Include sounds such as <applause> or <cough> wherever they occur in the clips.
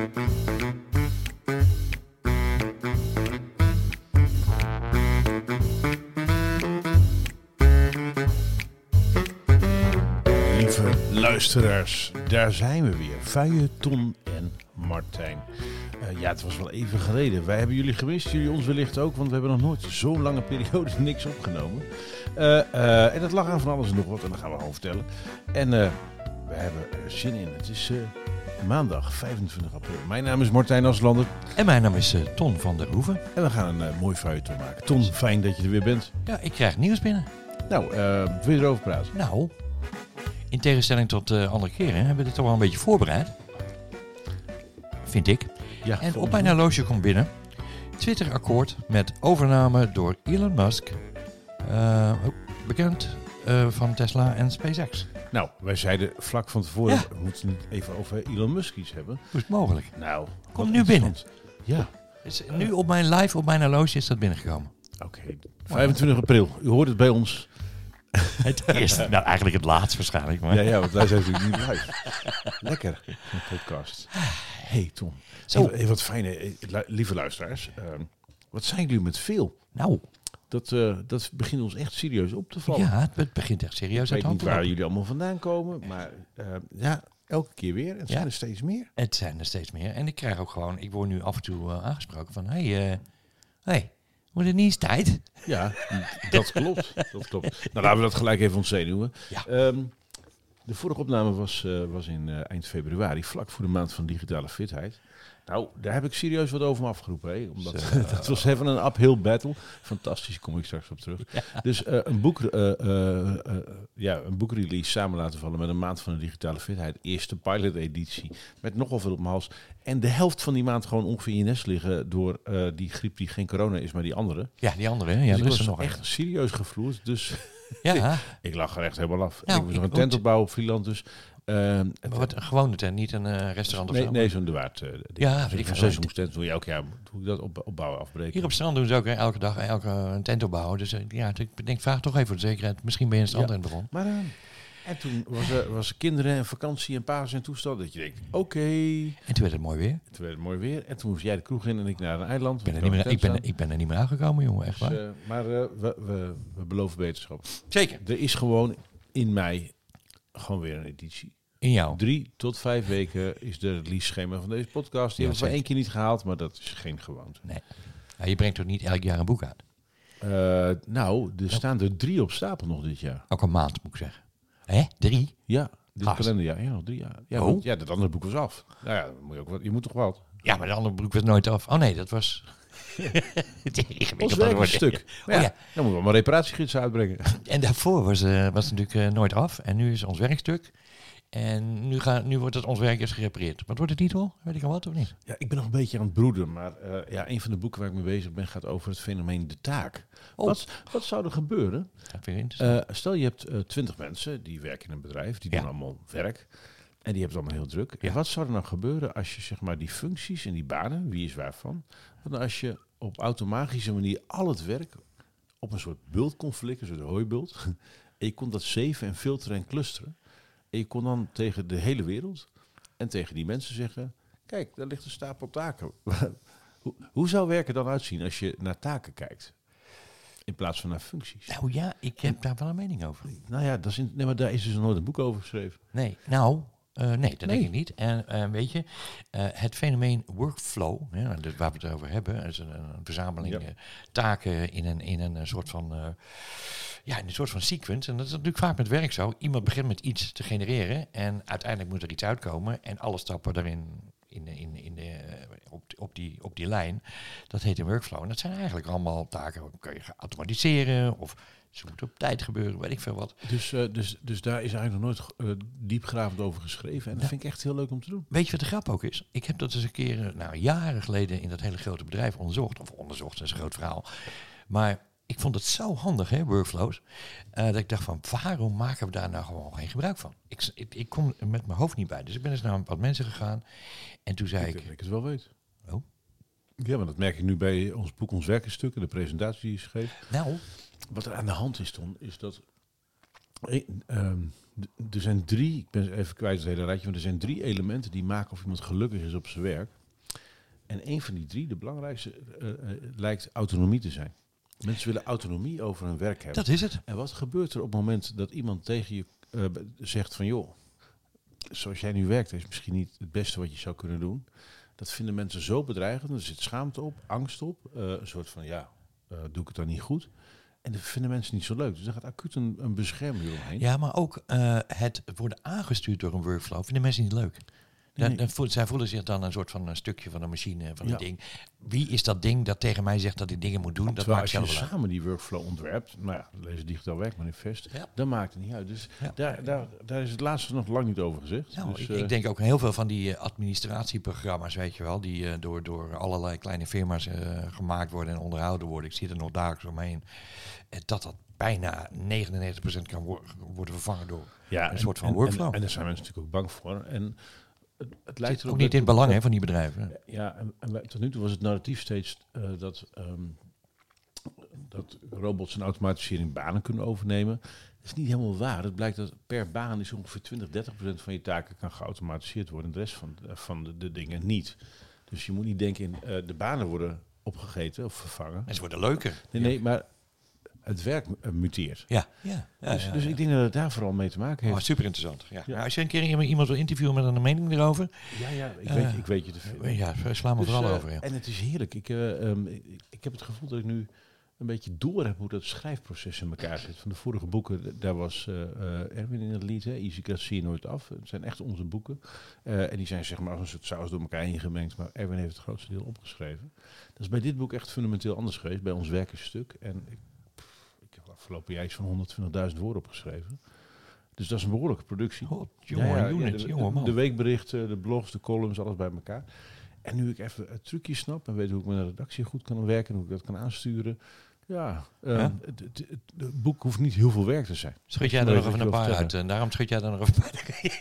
Lieve luisteraars, daar zijn we weer. Vuije, Ton en Martijn. Eh, ja, het was wel even geleden. Wij hebben jullie gemist, jullie ons wellicht ook, want we hebben nog nooit zo'n lange periode <laughs> niks opgenomen. Eh, eh, en dat lag aan van alles en nog wat, en dat gaan we gewoon vertellen. En we hebben er zin in. Het is maandag 25 april. Mijn naam is Martijn Aslander En mijn naam is eh, Ton van der Hoeven. en we gaan een mooi vuije maken. Ton, fijn dat je er weer bent. Ja, ik krijg nieuws binnen. Nou, eh, wil je erover praten? Nou, in tegenstelling tot eh, andere keren hebben we dit toch wel een beetje voorbereid. Vind ik. Ja, En op mijn mij. horloge komt binnen. Twitter-akkoord met overname door Elon Musk. eh, bekend eh, van Tesla en SpaceX. Nou, wij zeiden vlak van tevoren, Ja. we moeten het even over Elon Musk iets hebben. Hoe is het mogelijk? Nou, Komt nu binnen. Ja, Is nu op mijn live, op mijn horloge is dat binnengekomen. oké. 25 april, u hoort het bij ons. Het eerste, <laughs> nou eigenlijk het laatst waarschijnlijk. Maar. Ja, ja, want wij zijn natuurlijk niet live. Lekker, een podcast. hey, Tom. Zo. Even, even wat fijne, eh, lieve luisteraars. ehm, wat zijn jullie met veel? Nou, Dat, eh, dat begint ons echt serieus op te vallen. ja, het- begint echt serieus Ik uit weet de hand niet te waar jullie allemaal vandaan komen, maar eh, ja, elke keer weer. En het zijn er steeds meer. Het zijn er steeds meer. En ik krijg ook gewoon, ik word nu af en toe eh, aangesproken van, hé, hey, hey, wordt het niet eens tijd? Ja, dat klopt. Dat klopt. Nou, laten we dat gelijk even ontzenuwen. Ja. Ehm, de vorige opname was, was in eind februari, vlak voor de maand van digitale fitheid. Nou, daar heb ik serieus wat over me afgeroepen. Hè? Omdat, <laughs> dat was even een uphill battle. Fantastisch, kom ik straks op terug. Dus eh, een, boek, eh, ja, een boekrelease samen laten vallen met een maand van de digitale fitheid. Eerste pilot editie. Met nogal veel op mijn hals. En de helft van die maand gewoon ongeveer in je nest liggen door die griep die geen corona is, maar die andere. Ja, die andere, hè? ja, dus ik is was nog echt serieus gevloerd. Dus. Ja, <laughs> ik lag er echt helemaal af. Nou, ik was nog een tent opbouwen op Vlieland. Dus, ehm, maar wat een gewone tent, niet een eh, restaurant of nee, zo. nee, zo'n de waard. eh. Ja, Dus weet ik veel. seizoenstent doe je elk jaar doe ik dat op, opbouwen, afbreken. Hier op het strand doen ze ook hè, elke dag elke, een tent opbouwen. Dus eh, ja, ik denk, vraag toch even voor de zekerheid. Misschien ben je een strand Ja. begonnen. Maar ehm, en toen was er, was er kinderen en vakantie en paas en toestand. Dat je denkt, oké. En toen werd het mooi weer. Toen werd het mooi weer. En toen moest jij de kroeg in en ik naar een eiland. Ik ben er, niet meer, ik ben, ik ben er niet meer aangekomen, jongen. Echt staan. waar. Dus, eh, maar eh, we, we, we beloven beterschap. Zeker. Er is gewoon in mei gewoon weer een editie. In jou. Drie tot vijf weken is de release schema van deze podcast. Die Ja, hebben we één keer niet gehaald, maar dat is geen gewoonte. Nee. Ja, je brengt toch niet elk jaar een boek uit? Eh, nou, er staan er drie op stapel nog dit jaar. Ook een maand, moet ik zeggen. Hè? Drie? Ja, dit Gast. kalenderjaar. Ja, nog drie jaar. Ja, Oh. want, ja, dat andere boek was af. Nou ja, moet je, ook wat, je moet toch wat. Ja, maar de andere boek werd nooit af. Oh nee, dat was... <laughs> <laughs> Ons werk is stuk. Maar ja, Oh, ja. Dan moeten we maar reparatiegidsen uitbrengen. En daarvoor was, was het natuurlijk eh, nooit af. En nu is ons werkstuk. En nu, gaan, nu wordt het ons werk eens gerepareerd. Wat wordt de titel? Weet ik al wat of niet? Ja, ik ben nog een beetje aan het broeden, maar eh, ja, een van de boeken waar ik mee bezig ben gaat over het fenomeen de taak. Oh. Wat, wat zou er gebeuren? Eh, stel je hebt twintig mensen die werken in een bedrijf, die Ja. doen allemaal werk. En die hebben het allemaal heel druk. En Ja. wat zou er nou gebeuren als je zeg maar die functies en die banen, wie is waarvan, wat nou als je op automatische manier al het werk op een soort bult kon flikken, een soort hooibult. <laughs> En je kon dat zeven en filteren en clusteren. En je kon dan tegen de hele wereld en tegen die mensen zeggen, kijk, daar ligt een stapel taken. <laughs> hoe, hoe zou werken dan uitzien als je naar taken kijkt? In plaats van naar functies. nou ja, ik heb daar wel een mening over. Nou ja, dat is in, nee, maar daar is dus nooit een boek over geschreven. Nee, nou, eh, nee, dat Nee. denk ik niet. En eh, weet je, eh, het fenomeen workflow, ja, dus waar we het over hebben, is een, een verzameling Ja. taken in een, in een soort van, ja, in een soort van sequence. En dat is natuurlijk vaak met werk zo. Iemand begint met iets te genereren en uiteindelijk moet er iets uitkomen en alle stappen daarin in, in, in de, op, op, die, op die lijn, dat heet een workflow. En dat zijn eigenlijk allemaal taken, kun je automatiseren of ze moeten op tijd gebeuren, weet ik veel wat. Dus, eh, dus, dus daar is eigenlijk nog nooit eh, diepgravend over geschreven. En dat Ja. vind ik echt heel leuk om te doen. Weet je wat de grap ook is? Ik heb dat eens een keer, eh, nou jaren geleden in dat hele grote bedrijf onderzocht. Of onderzocht, dat is een groot verhaal. Maar ik vond het zo handig, hè, workflows. eh, dat ik dacht van, waarom maken we daar nou gewoon geen gebruik van? Ik, ik, ik kom er met mijn hoofd niet bij. Dus ik ben eens naar wat mensen gegaan. En toen zei Ik, ik, dat ik het wel weet. Oh. Ja, maar dat merk ik nu bij ons boek Ons Werkenstukken, de presentatie die je schreef. nou, Wat er aan de hand is, Ton, is dat Eh, ehm, er zijn drie, ik ben even kwijt het hele rijtje, maar er zijn drie elementen die maken of iemand gelukkig is op zijn werk. En een van die drie, de belangrijkste, eh, lijkt autonomie te zijn. Mensen willen autonomie over hun werk hebben. Dat is het. En wat gebeurt er op het moment dat iemand tegen je eh, zegt van joh, zoals jij nu werkt is misschien niet het beste wat je zou kunnen doen. Dat vinden mensen zo bedreigend. Er zit schaamte op, angst op, eh, een soort van ja, eh, doe ik het dan niet goed? En dat vinden mensen niet zo leuk. Dus daar gaat acuut een, een bescherming omheen. Ja, maar ook het worden aangestuurd door een workflow vinden mensen niet leuk. Dan, dan zij voelen zich dan een soort van een stukje van een machine, van een ding. Wie is dat ding dat tegen mij zegt dat ik dingen moet doen? Dat maakt als je zelf samen die workflow ontwerpt, nou ja, lees het digitaal werkmanifest, dan maakt het niet uit. Dus daar, daar, daar is het laatste nog lang niet over gezegd. Nou, dus, ik, eh, ik denk ook heel veel van die eh, administratieprogramma's, weet je wel, die eh, door, door allerlei kleine firma's gemaakt worden en onderhouden worden. Ik zie er nog dagelijks omheen. dat dat bijna 99% kan wo- worden vervangen door ja, een en- soort van en- workflow. En, en daar zijn mensen natuurlijk ook bang voor. En het, het lijkt ook erop niet in het belang hè, van die bedrijven. Ja, en, tot nu toe was het narratief steeds eh, dat, ehm, dat robots en automatisering banen kunnen overnemen. Dat is niet helemaal waar. Het blijkt dat per baan is ongeveer 20, 30 procent van je taken kan geautomatiseerd worden. En de rest van, eh, van de, de dingen niet. Dus je moet niet denken in eh, de banen worden opgegeten of vervangen. En ze worden leuker. Nee, nee, maar het werk eh, muteert. Ja, ja. ja, dus ja, dus ja. ik denk dat het daar vooral mee te maken heeft. Oh, super interessant. Ja. Ja. Nou, als je een keer iemand- iemand wil interviewen met een mening erover, ja, ja, ik, Eh, weet, ik weet je te vinden. ja, sla me Dus, vooral eh, over. Ja. En het is heerlijk. Ik, eh, ehm, ik, ik heb het gevoel dat ik nu een beetje door heb hoe dat schrijfproces in elkaar zit. Van de vorige boeken, daar was eh, eh, Erwin in het lied, hè, Easy Cut zie je nooit af. Het zijn echt onze boeken. Eh, en die zijn zeg maar als een soort saus door elkaar heen gemengd. Maar Erwin heeft het grootste deel opgeschreven. Dat is bij dit boek echt fundamenteel anders geweest, bij ons werkenstuk. En ik, afgelopen jaar iets van 120.000 woorden opgeschreven. Dus dat is een behoorlijke productie. God, jongen, Ja, de, jongen, de, man. de weekberichten, de blogs, de columns, alles bij elkaar. En nu ik even het trucje snap en weet hoe ik met een redactie goed kan werken en hoe ik dat kan aansturen. Ja, ehm? Het, boek hoeft niet heel veel werk te zijn. Schud jij Dat er nog even een paar uit. En daarom schud jij er nog even bij.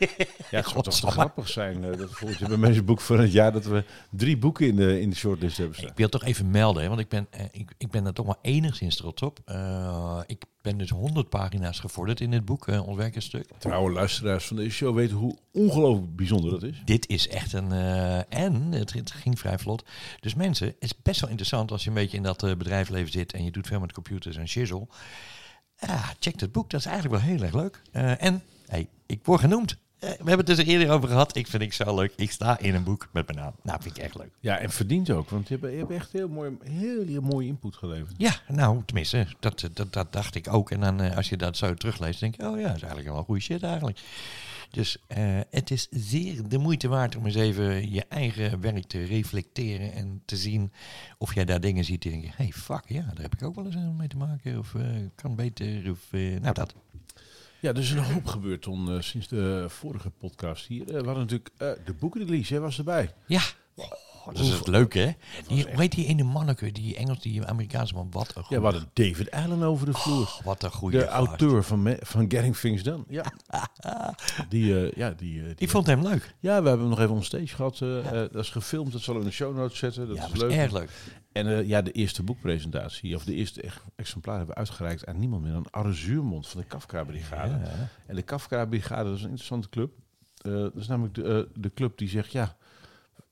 Ja, het zou toch grappig zijn eh, dat volgend jaar bij mensen boek van het jaar dat we drie boeken in de, in de shortlist hebben staan. Ik wil toch even melden, want ik ben, eh, ik, ik ben er toch wel enigszins trots op. Eh, ik ben dus 100 pagina's gevorderd in dit boek, eh ons werkenstuk. Trouwe luisteraars van deze show weten hoe ongelooflijk bijzonder dat is. Dit is echt een. eh, en het, ging vrij vlot. Dus mensen, het is best wel interessant als je een beetje in dat eh, bedrijfsleven zit en je doet veel met computers en shizzle. Ja, check het boek, dat is eigenlijk wel heel erg leuk. Eh, en hey, ik word genoemd. Eh, we hebben het dus er eerder over gehad. Ik vind ik zo leuk. Ik sta in een boek met mijn naam. Nou, vind ik echt leuk. Ja, en verdient ook, want je hebt, je hebt echt heel mooi, heel, heel mooie input geleverd. Ja, nou, tenminste, dat, dat, dat dacht ik ook. En dan eh, als je dat zo terugleest, denk je, oh ja, dat is eigenlijk wel goede shit eigenlijk. Dus eh, het is zeer de moeite waard om eens even je eigen werk te reflecteren en te zien of jij daar dingen ziet die denk je, hey fuck, ja, daar heb ik ook wel eens mee te maken. Of kan beter, of nou dat. Ja, er is een hoop gebeurd Ton, eh, sinds de vorige podcast hier. Eh, we hadden natuurlijk eh, de boekenrelease, jij was erbij. Ja, oh, dat is het leuke hè. Die, hoe heet die ene manneke, die Engels, die Amerikaanse man, wat een Ja, goede, we hadden David Allen over de vloer. oh, wat een goede de auteur van, Me- van Getting Things Done. Ja, <laughs> die, ja, die, die, Die vond hem leuk. ja, we hebben hem nog even on stage gehad. eh, eh, dat is gefilmd, dat zullen we in de show notes zetten. Dat ja, is leuk. erg leuk. En eh, ja, de eerste boekpresentatie, of de eerste ex- exemplaar hebben we uitgereikt aan niemand meer dan Arre Zuurmond van de Kafka-brigade. Ja. En de Kafka-brigade, dat is een interessante club. Eh, dat is namelijk de, eh, de club die zegt, ja,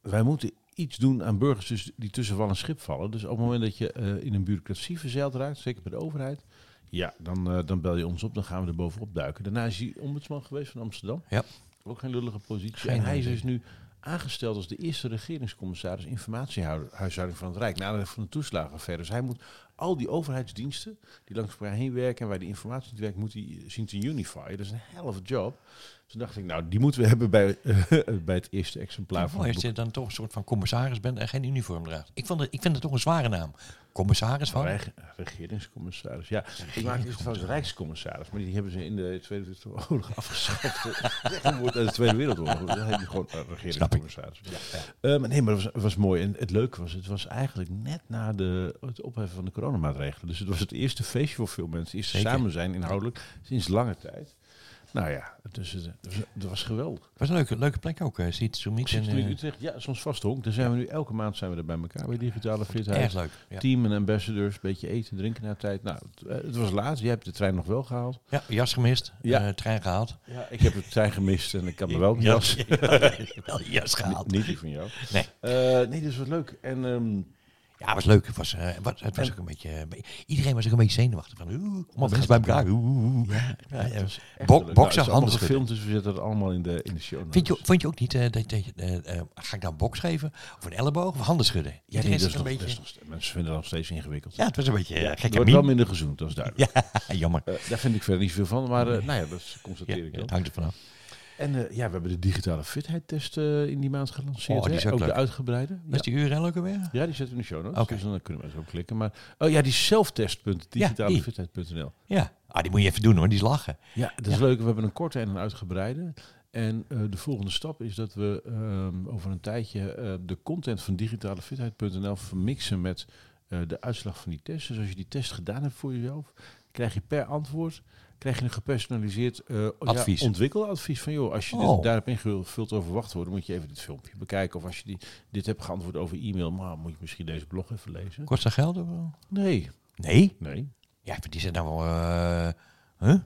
wij moeten iets doen aan burgers dus die tussen wal en schip vallen. Dus op het moment dat je in een bureaucratie verzeild raakt, zeker bij de overheid, ja, dan, dan bel je ons op, dan gaan we er bovenop duiken. Daarna is hij ombudsman geweest van Amsterdam. Ja. Ook geen lullige positie. Geen en hij is dus nu aangesteld als de eerste regeringscommissaris informatiehuishouding van het Rijk. Na van de toeslagenaffaire. Dus hij moet al die overheidsdiensten die langs elkaar heen werken en waar die informatie niet werkt, moet hij zien te unifyen. Dat is een a job. Toen dacht ik, nou, die moeten we hebben bij, bij het eerste exemplaar van het als je dan toch een soort van commissaris bent en geen uniform draagt. Ik, vond het, ik vind het toch een zware naam. Commissaris van? Reg- regeringscommissaris. Ja, ik maak eerst van Rijkscommissaris, maar die hebben ze in de Tweede Wereldoorlog afgeschaft. <laughs> Uit de Tweede Wereldoorlog. Dan heb je gewoon een regeringscommissaris. Eh, maar nee, maar het was, was mooi. En het leuke was, het was eigenlijk net na de, het opheffen van de coronamaatregelen. Dus het was het eerste feestje voor veel mensen. Het eerste Zeker. samen zijn inhoudelijk sinds lange tijd. Nou ja, dus, het, was, het was geweldig. was een leuke, leuke plek ook, uh, Ziet Summit. Uh, Utrecht, ja, soms vast honk. Daar zijn we nu elke maand zijn we er bij elkaar bij digitale fitheid. Erg leuk. Ja. Team en ambassadors, een beetje eten, drinken naar tijd. Nou, het, het, was laat. Je hebt de trein nog wel gehaald. Ja, jas gemist. Ja. Uh, trein gehaald. Ja, ik heb de trein gemist en ik heb me wel een jas. <laughs> wel jas <laughs> gehaald. niet die van jou. Nee. nee, dat was leuk. En um, ja, het was leuk. Het was, uh, wat, het was ook een beetje. iedereen was ook een beetje zenuwachtig van. Oeh, allemaal mensen bij elkaar. Oeh, ja, ja, ja. Bo boksen, nou, handen gefilmd, dus we zetten het allemaal in de, in de show. Vind je, vond je ook niet uh, dat, dat ga ik nou box geven of een elleboog of handen schudden? Ja, nee, dat is een beetje. Nog, mensen vinden dat nog steeds ingewikkeld. Ja, het was een beetje ja, gek. Wordt wel minder gezoend, dat is duidelijk. <laughs> ja, jammer. daar vind ik verder niet veel van, maar nou ja, dat constateer ik wel. Het hangt er vanaf. En uh, ja, we hebben de digitale fitheidtest uh, in die maand gelanceerd. Oh, die is ook, de uitgebreide. Is die URL ook alweer? Ja, die zetten we in de show notes. Okay. Dus dan kunnen we zo klikken. Maar, oh ja, die zelftest.digitalefitheid.nl. Ja, ah, die moet je even doen hoor, die is lachen. Ja, dat is leuk. We hebben een korte en een uitgebreide. En uh, de volgende stap is dat we um, over een tijdje de content van digitalefitheid.nl vermixen met de uitslag van die test. Dus als je die test gedaan hebt voor jezelf, krijg je per antwoord krijg je een gepersonaliseerd uh, advies. Ja, ontwikkeladvies van joh, als je oh. dit, daar hebt ingevuld over wachtwoorden, moet je even dit filmpje bekijken. Of als je die, dit hebt geantwoord over e-mail, maar moet je misschien deze blog even lezen. Kost dat geld? Of? Nee. Nee? Nee. Ja, die zijn dan wel. Uh, huh?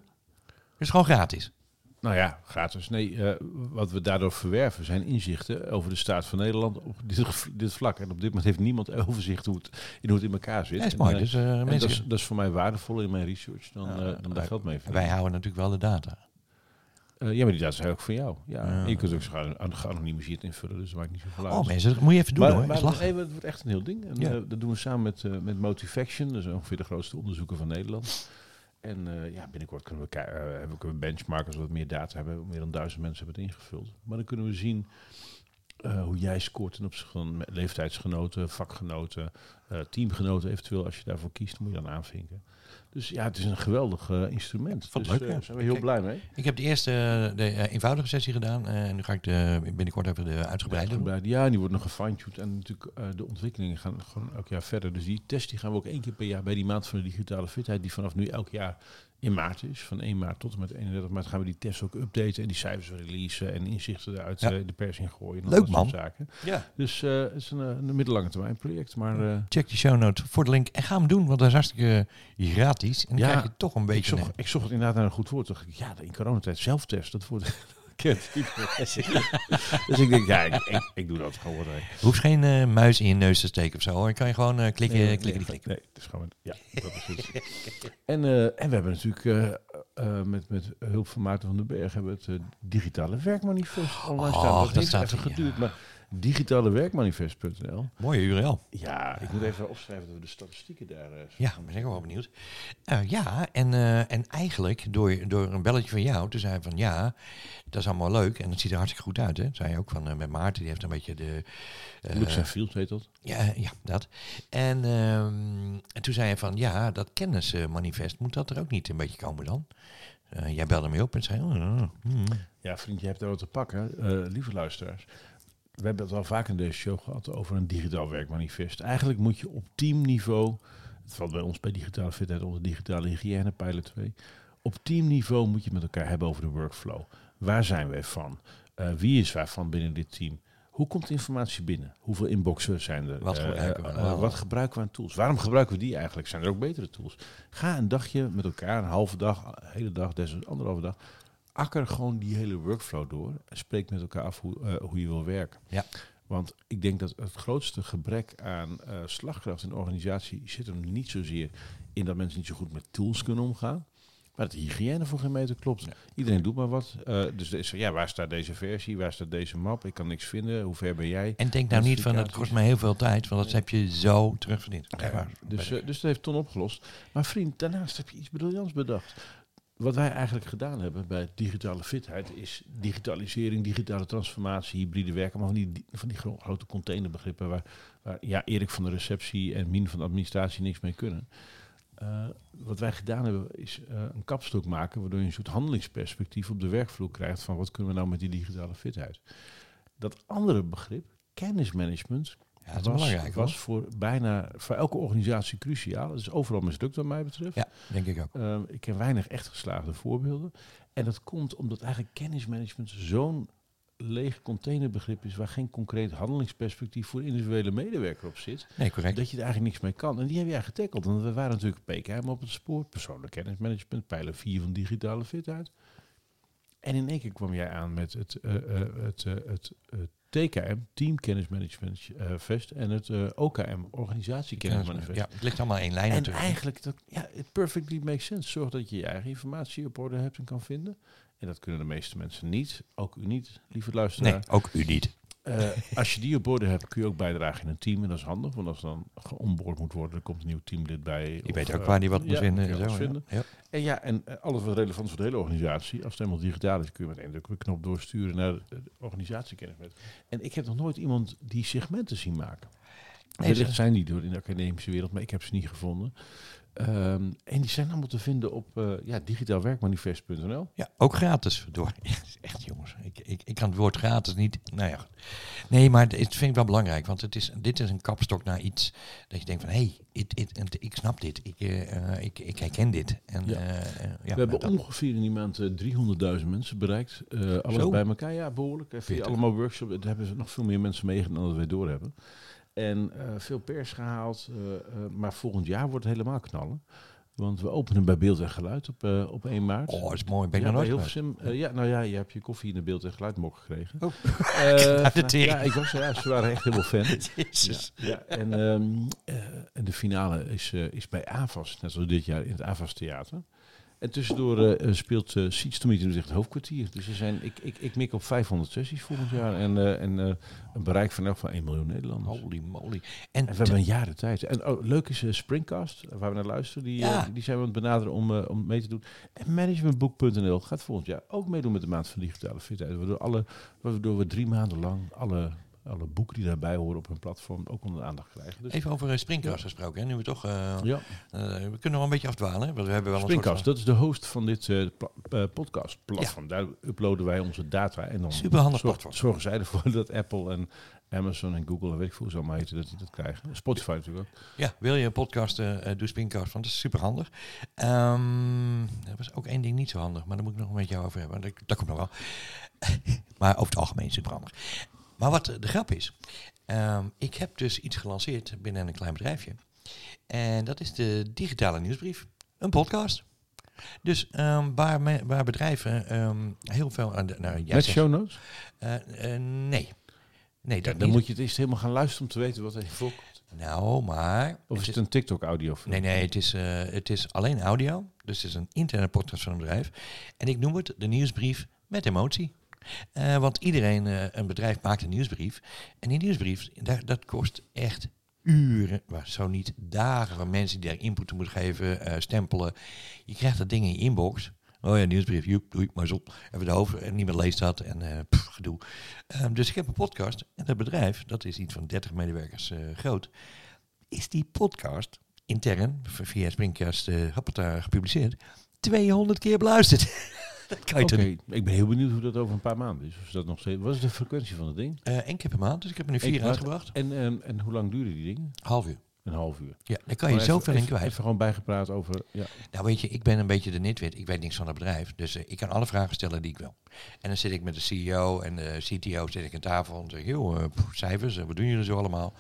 Is gewoon gratis. Nou ja, gratis. Nee, uh, wat we daardoor verwerven zijn inzichten over de staat van Nederland op dit, <laughs> dit vlak. En op dit moment heeft niemand <laughs> overzicht hoe het in, hoe het in elkaar zit. Ja, is mooi. En, dus, uh, dat, is, dat is voor mij waardevol in mijn research dan, Ja, uh, dan daar geld mee Wij houden natuurlijk wel de data. Uh, ja, maar die data zijn ook van jou. Ja. ja. Je kunt ook zo geanonimiseerd invullen, dus dat maakt niet zoveel uit. Oh mensen, dat moet je even doen maar, hoor. Maar, nee, het wordt echt een heel ding. En, Ja. dat doen we samen met, met Motivaction, dat is ongeveer de grootste onderzoeker van Nederland. En uh, ja, binnenkort kunnen we, uh, we benchmarken als we wat meer data hebben. Meer dan duizend mensen hebben het ingevuld. Maar dan kunnen we zien uh, hoe jij scoort ten opzichte van leeftijdsgenoten, vakgenoten, teamgenoten eventueel. Als je daarvoor kiest, moet je dan aanvinken. Dus ja, het is een geweldig uh, instrument. Vond dus, leuk, zijn we heel Kijk, blij mee. Ik heb de eerste uh, de, uh, eenvoudige sessie gedaan en nu ga ik de, binnenkort even de uitgebreide ja, die wordt nog gefine-tuned en natuurlijk uh, de ontwikkelingen gaan gewoon elk jaar verder. Dus die test die gaan we ook één keer per jaar bij die maand van de digitale fitheid, die vanaf nu elk jaar in maart is, van 1 maart tot en met 31 maart, gaan we die test ook updaten en die cijfers releasen en inzichten eruit Ja. de pers in gooien. en Leuk, man. Zaken. Ja. Dus eh, het is een, eh, een middellange termijn project, maar eh, Check die show note voor de link en ga hem doen, want dat is hartstikke gratis. En dan Ja, krijg je toch een ik, beetje... zocht, ik zocht inderdaad naar een goed woord. Dacht ik, ja, in coronatijd zelftest, dat woord kent <laughs> dus ik denk, ja, ik, ik, ik doe dat gewoon. hè. Je hoeft geen eh, muis in je neus te steken of zo hoor. Je kan je gewoon eh, klikken, Nee, klikken, die nee, klikken. Nee, het is gewoon, ja, dat is het. <laughs> en, eh, en we hebben natuurlijk eh, eh, met, met hulp van Maarten van den Berg hebben we het eh, digitale werkmanifest online staan. Dat dat heeft staat even er, ja. geduurd, maar digitalewerkmanifest.nl. Mooie URL. Ja, ik moet even opschrijven dat we de statistieken daar... eh, Ja, ben ik wel benieuwd. Eh, ja, en, eh, en eigenlijk door, door een belletje van jou, toen zei hij van ja, dat is allemaal leuk en het ziet er hartstikke goed uit. Hè? Zei je ook van met Maarten, die heeft een beetje de... and feels heet dat. ja, ja, dat. En, ehm, en toen zei hij van ja, dat kennismanifest, moet dat er ook niet een beetje komen dan? Jij belde me op en zei, oh, oh, hmm. Ja, vriend, je hebt er wat te pakken. Lieve luisteraars, we hebben het al vaak in deze show gehad over een digitaal werkmanifest. Eigenlijk moet je op teamniveau, het valt bij ons bij digitale fitheid onder digitale hygiëne, Pilot 2. Op teamniveau moet je met elkaar hebben over de workflow. Waar zijn wij van? Eh, wie is waarvan binnen dit team? Hoe komt informatie binnen? Hoeveel inboxen zijn er? Wat Eh, gebruiken we eh, nou? wat gebruiken we aan tools? Waarom gebruiken we die eigenlijk? Zijn er ook betere tools? Ga een dagje met elkaar, een halve dag, een hele dag, desnoods anderhalve dag. Akker gewoon die hele workflow door. En spreek met elkaar af hoe, eh, hoe je wil werken. Ja. Want ik denk dat het grootste gebrek aan eh, slagkracht in de organisatie zit hem niet zozeer in dat mensen niet zo goed met tools kunnen omgaan. Maar dat de hygiëne voor geen meter klopt. Iedereen doet maar wat. Eh, dus is, ja, waar staat deze versie? Waar staat deze map? Ik kan niks vinden. Hoe ver ben jij? En denk nou niet van, het kost mij heel veel tijd, want dat heb je zo terugverdiend. Dus, dus dat heeft Ton opgelost. Maar vriend, daarnaast heb je iets briljants bedacht. Wat wij eigenlijk gedaan hebben bij digitale fitheid is digitalisering, digitale transformatie, hybride werken, maar van die, van die gro- grote containerbegrippen waar, waar ja, Erik van de receptie en Mien van de administratie niks mee kunnen. Eh, wat wij gedaan hebben is eh, een kapstok maken waardoor je een soort handelingsperspectief op de werkvloer krijgt van wat kunnen we nou met die digitale fitheid. Dat andere begrip, kennismanagement, Ja, dat was, belangrijk. was voor bijna voor elke organisatie cruciaal. Het is overal mislukt wat mij betreft. Ja, denk ik ook. Ehm, ik ken weinig echt geslaagde voorbeelden. En dat komt omdat eigenlijk kennismanagement zo'n leeg containerbegrip is waar geen concreet handelingsperspectief voor individuele medewerker op zit. Nee, correct. Dat je er eigenlijk niks mee kan. En die heb jij getackled. Want we waren natuurlijk PKM op het spoor, persoonlijk kennismanagement, pijler 4 van digitale fitheid. En in één keer kwam jij aan met het, eh, eh, het, eh, het eh, TKM, Team Kennismanagement eh, Vest, en het eh, OKM, Organisatie Kennismanagement Vest. Ja, het ligt allemaal één lijn En natuurlijk. eigenlijk, dat, ja, it perfectly makes sense. Zorg dat je je eigen informatie op orde hebt en kan vinden. En dat kunnen de meeste mensen niet. Ook u niet, lieve luisteraar. Nee, ook u niet. Eh, als je die op orde hebt, kun je ook bijdragen in een team. En dat is handig, want als dan geonboard moet worden, dan komt een nieuw teamlid bij. Die of, weet ook waar die wat moet ja, vinden. je zo, vinden. Ja. En ja, en eh, alles wat relevant is voor de hele organisatie. Als het helemaal digitaal is, kun je met één druk op de knop doorsturen naar de, de organisatiekennis. En ik heb nog nooit iemand die segmenten zien maken. Nee, Wellicht zijn die door in de academische wereld, maar ik heb ze niet gevonden. Ehm, en die zijn allemaal te vinden op eh ja, digitaalwerkmanifest.nl. Ja, ook gratis. Door. <laughs> Echt jongens, ik, ik, ik kan het woord gratis niet. Nou ja, nee, maar het vind ik wel belangrijk, want het is, dit is een kapstok naar iets dat je denkt van, hé, hey, it- it- ik snap dit, ik, eh, eh, ik, ik herken dit. En, Ja. ja, we hebben dat- ongeveer in die maand eh, 300.000 mensen bereikt. Alles Zo. bij elkaar, ja, behoorlijk. Eh, Via allemaal workshops. Daar hebben ze nog veel meer mensen meegedaan dan dat wij doorhebben. En eh, veel pers gehaald. eh, eh, maar volgend jaar wordt het helemaal knallen. Want we openen bij Beeld en Geluid op, op 1 maart. Oh, dat is mooi. Ben ik ja, nog nooit. Eh, ja, nou ja, je hebt je koffie in de Beeld en Geluid mok gekregen. Oh. <laughs> Tering. ja, ik was ja, ze waren echt helemaal fan. <laughs> Jezus. Ja, ja. En, ehm, eh, en de finale is, is bij AVAS, net zoals dit jaar in het AVAS Theater. En tussendoor eh, speelt uh, Seats to Meet in het hoofdkwartier. Dus er zijn, ik, ik, ik mik op 500 sessies volgend jaar. En, en een bereik van van 1 miljoen Nederlanders. Holy moly. En, En we hebben een jaar de tijd. En oh, leuk is Springcast, waar we naar luisteren. Die, Ja. die zijn we aan het benaderen om, om mee te doen. En managementboek.nl gaat volgend jaar ook meedoen met de maand van digitale fitheid. Waardoor, alle, waardoor we drie maanden lang alle, alle boeken die daarbij horen op hun platform ook onder de aandacht krijgen. Dus, Even over uh, Springcast gesproken, hè? nu we toch... eh, ja. eh, we kunnen wel een beetje afdwalen, hè? want we hebben wel een soort Springcast, dat is de host van dit eh pla- eh, podcastplatform. Daar uploaden wij onze data en dan Superhandig zorg- platform. zorgen zij ervoor <laughs> dat Apple en Amazon en Google en weet ik veel ze allemaal heten, dat die dat krijgen. Spotify natuurlijk ook. Ja, wil je een podcast, eh eh, doe Springcast, want dat is super handig. Ehm er was ook één ding niet zo handig, maar daar moet ik nog een met jou over hebben. Dat, dat komt nog wel. <laughs> maar over het algemeen super handig. Maar wat de grap is, ehm, ik heb dus iets gelanceerd binnen een klein bedrijfje. En dat is de digitale nieuwsbrief. Een podcast. Dus ehm, waar, me- waar bedrijven ehm, heel veel aan de... Nou, jij Met show notes? Eh, eh, nee. Nee, Ja, dan niet. moet je het eerst helemaal gaan luisteren om te weten wat er voorkomt. Nou, maar... Of is het een TikTok-audio? Nee, nee, het is, eh, het is alleen audio. Dus het is een interne podcast van een bedrijf. En ik noem het de nieuwsbrief met emotie. Eh, want iedereen, eh, een bedrijf maakt een nieuwsbrief. En die nieuwsbrief, daar, dat kost echt uren, maar zo niet dagen van mensen die daar input moeten geven, eh, stempelen. Je krijgt dat ding in je inbox. Oh ja, nieuwsbrief, joep, maar op. Even de hoofd, en niemand leest dat en gedoe. Ehm, dus ik heb een podcast en dat bedrijf, dat is iets van 30 medewerkers groot, is die podcast intern via Springcast uh, gepubliceerd 200 keer beluisterd. <laughs> dat kan je Oké, niet? ik ben heel benieuwd hoe dat over een paar maanden is. Of dat nog steeds, wat is de frequentie van het ding? Eh Eén keer per maand, dus ik heb er nu Eén vier uitgebracht. En, ehm, en hoe lang duren die dingen? Half uur. Een half uur. Ja, daar kan je zoveel even, in kwijt. Even, gewoon bijgepraat over... Ja. Nou weet je, ik ben een beetje de nitwit. Ik weet niks van het bedrijf. Dus eh, ik kan alle vragen stellen die ik wil. En dan zit ik met de CEO en de CTO zit ik aan tafel en zeg joh, eh, cijfers, wat doen jullie zo allemaal?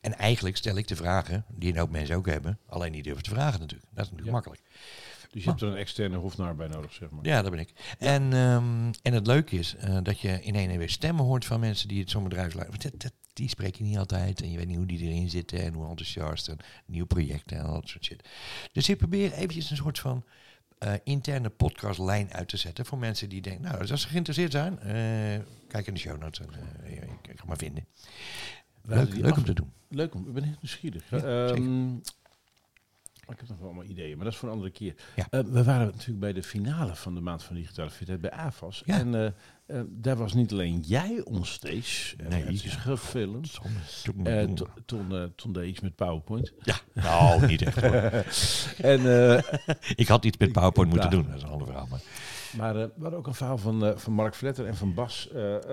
En eigenlijk stel ik de vragen die een hoop mensen ook hebben. Alleen niet durven te vragen natuurlijk. Dat is natuurlijk Ja. makkelijk. Dus je hebt er een externe hofnaar bij nodig, zeg maar. Ja, dat ben ik. En, ehm, en het leuke is eh, dat je in één weer stemmen hoort van mensen die het zo'n bedrijf leiden. Want dat, dat, die spreek je niet altijd. En je weet niet hoe die erin zitten en hoe enthousiast. En nieuw projecten en al dat soort shit. Dus ik probeer eventjes een soort van eh, interne podcastlijn uit te zetten. Voor mensen die denken, nou, als ze geïnteresseerd zijn, eh, kijk in de show notes. En, je kan maar vinden. Leuk, leuk af- om te doen. Leuk, om, ik ben heel nieuwsgierig. Ja, Ehm, ik heb nog wel allemaal ideeën, maar dat is voor een andere keer. Ja. Eh, we waren natuurlijk bij de finale van de Maand van Digitale Fitheid bij AFAS. Ja. En eh, eh, daar was niet alleen jij onstage. Nee, Nee, het is gefilmd. Toen, toen deed iets met PowerPoint. ja, nou, niet echt hoor. <laughs> en, <laughs> Ik had iets met PowerPoint moeten doen, dat is een ander verhaal. Maar Maar we hadden ook een verhaal van, van Mark Vletter en van Bas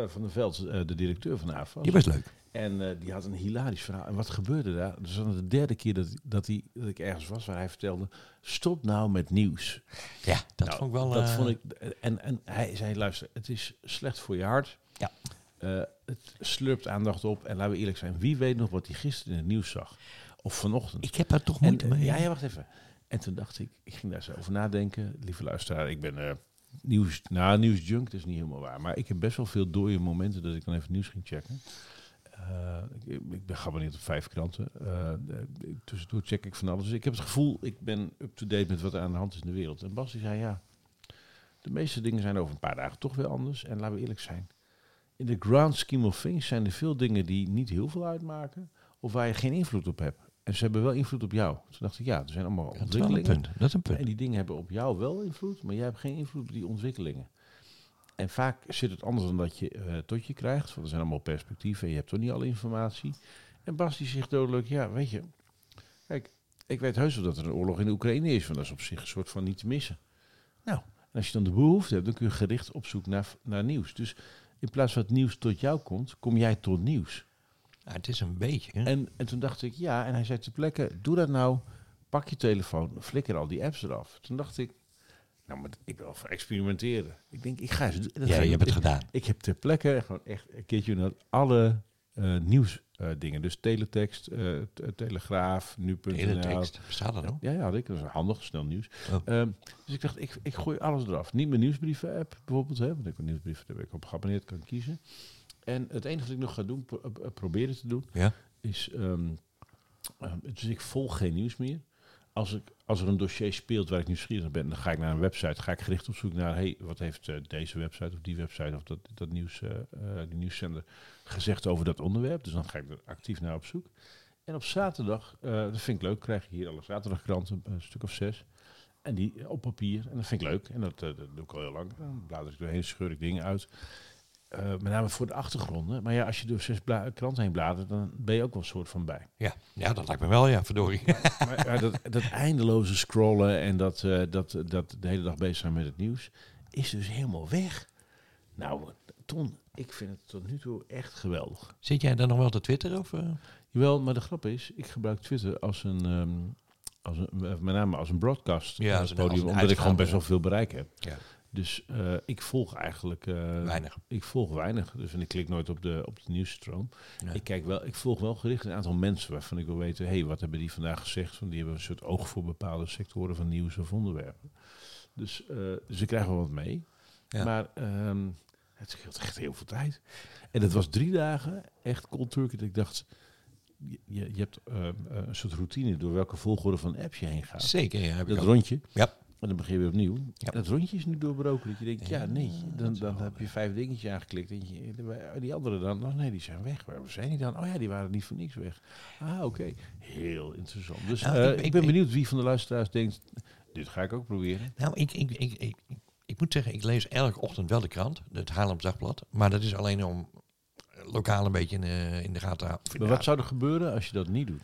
van der Veld, de directeur van AFAS. Die was leuk. En eh, die had een hilarisch verhaal. En wat gebeurde daar? Dat was dan de derde keer dat, dat, hij, dat ik ergens was waar hij vertelde... stop nou met nieuws. Ja, dat Nou, vond ik wel... Dat eh, vond ik, en, en hij zei, luister, het is slecht voor je hart. Ja. Eh, het slurpt aandacht op. En laten we eerlijk zijn, wie weet nog wat hij gisteren in het nieuws zag? Of vanochtend. Ik heb daar toch moeite mee. ja, ja, wacht even. En toen dacht ik, ik ging daar zo over nadenken. Lieve luisteraar, ik ben nieuws, nou, nieuwsjunk, dat is niet helemaal waar. Maar ik heb best wel veel dode momenten dat ik dan even nieuws ging checken. Eh, ik, ik ben geabonneerd op vijf kranten. Eh, tussendoor check ik van alles. Dus ik heb het gevoel, ik ben up-to-date met wat er aan de hand is in de wereld. En Bas die zei, ja, de meeste dingen zijn over een paar dagen toch weer anders. En laten we eerlijk zijn. In de grand scheme of things zijn er veel dingen die niet heel veel uitmaken. Of waar je geen invloed op hebt. En ze hebben wel invloed op jou. Toen dacht ik, ja, er zijn allemaal dat is wel een ontwikkelingen. punt. Dat is een punt. En die dingen hebben op jou wel invloed, maar jij hebt geen invloed op die ontwikkelingen. En vaak zit het anders dan dat je eh, tot je krijgt. Want er zijn allemaal perspectieven en je hebt toch niet alle informatie. En Bas die zegt dodelijk, ja, weet je. Kijk, ik weet heus wel dat er een oorlog in de Oekraïne is. Want dat is op zich een soort van niet te missen. Nou, en als je dan de behoefte hebt, dan kun je gericht op zoek naar, naar nieuws. Dus in plaats van het nieuws tot jou komt, kom jij tot nieuws. Ja, het is een beetje. hè. En, en toen dacht ik, ja, en hij zei ter plekke, doe dat nou, pak je telefoon, flikker al die apps eraf. Toen dacht ik, nou, maar ik wil experimenteren. Ik denk, ik ga eens doen. Dat Ja, ga je hebt het gedaan. Ik, heb ter plekke gewoon echt een keertje naar alle eh nieuws eh, dingen. Dus teletext, eh, t- telegraaf, nu.nl. Teletext. Bestaat dat nog? Ja, ja, had ik. Dat is handig, snel nieuws. Oh. Ehm, dus ik dacht, ik, ik gooi alles eraf. Niet mijn nieuwsbrieven-app bijvoorbeeld, hè, want ik heb een nieuwsbrief, daar ben ik op geabonneerd, kan kiezen. En het enige wat ik nog ga doen, pro- proberen te doen, Ja. is, ehm, ehm, dus ik volg geen nieuws meer. Als, ik, als er een dossier speelt waar ik nieuwsgierig ben, dan ga ik naar een website, ga ik gericht op zoek naar, hey, wat heeft eh, deze website of die website of dat, dat nieuws, eh, die nieuwszender gezegd over dat onderwerp. Dus dan ga ik er actief naar op zoek. En op zaterdag, dat vind ik leuk, krijg je hier alle zaterdagkranten, een stuk of zes. En die op papier. En dat vind ik leuk. En dat, dat doe ik al heel lang. Dan blader ik doorheen, scheur ik dingen uit. Eh, met name voor de achtergronden. Maar ja, als je door zes kranten heen bladert, dan ben je ook wel een soort van bij. Ja. ja, dat lijkt me wel, ja, verdorie. Maar dat, dat eindeloze scrollen en dat, eh, dat, dat de hele dag bezig zijn met het nieuws, is dus helemaal weg. Nou, Ton, ik vind het tot nu toe echt geweldig. Zit jij dan nog wel te twitteren? Of, eh? Jawel, maar de grap is, ik gebruik Twitter als een, ehm, als een met name als een broadcast Ja, als een- podium, als een omdat ik gewoon best wel veel bereik heb. Ja. Dus eh, ik volg eigenlijk eh, Weinig. Ik volg weinig, dus en ik klik nooit op de, op de nieuwsstroom. Ik, kijk wel, ik volg wel gericht een aantal mensen waarvan ik wil weten, hey, wat hebben die vandaag gezegd? Want die hebben een soort oog voor bepaalde sectoren van nieuws of onderwerpen. Dus, eh, dus ik krijg wel wat mee. Ja. Maar ehm, het scheelt echt heel veel tijd. En het was drie dagen, echt cold turkey, dat ik dacht, je, je, hebt ehm, eh, een soort routine door welke volgorde van apps je heen gaat. Zeker, ja. Heb Dat rondje. Ja. En dan begin je weer opnieuw. Ja. Dat rondje is nu doorbroken. Dat je denkt, ja, nee. Dan, dan heb je vijf dingetjes aangeklikt. En je, die anderen dan, oh nee, die zijn weg. Waar zijn die dan? Oh ja, die waren niet voor niks weg. Ah, oké. Heel interessant. Dus Nou, eh, ik- ik, ik- ben benieuwd wie van de luisteraars denkt, dit ga ik ook proberen. Nou, ik, ik, ik, ik, moet zeggen, ik lees elke ochtend wel de krant, het Haarlems Dagblad. Maar dat is alleen om lokaal een beetje in, de- in de gaten te houden. Maar wat zou er gebeuren als je dat niet doet?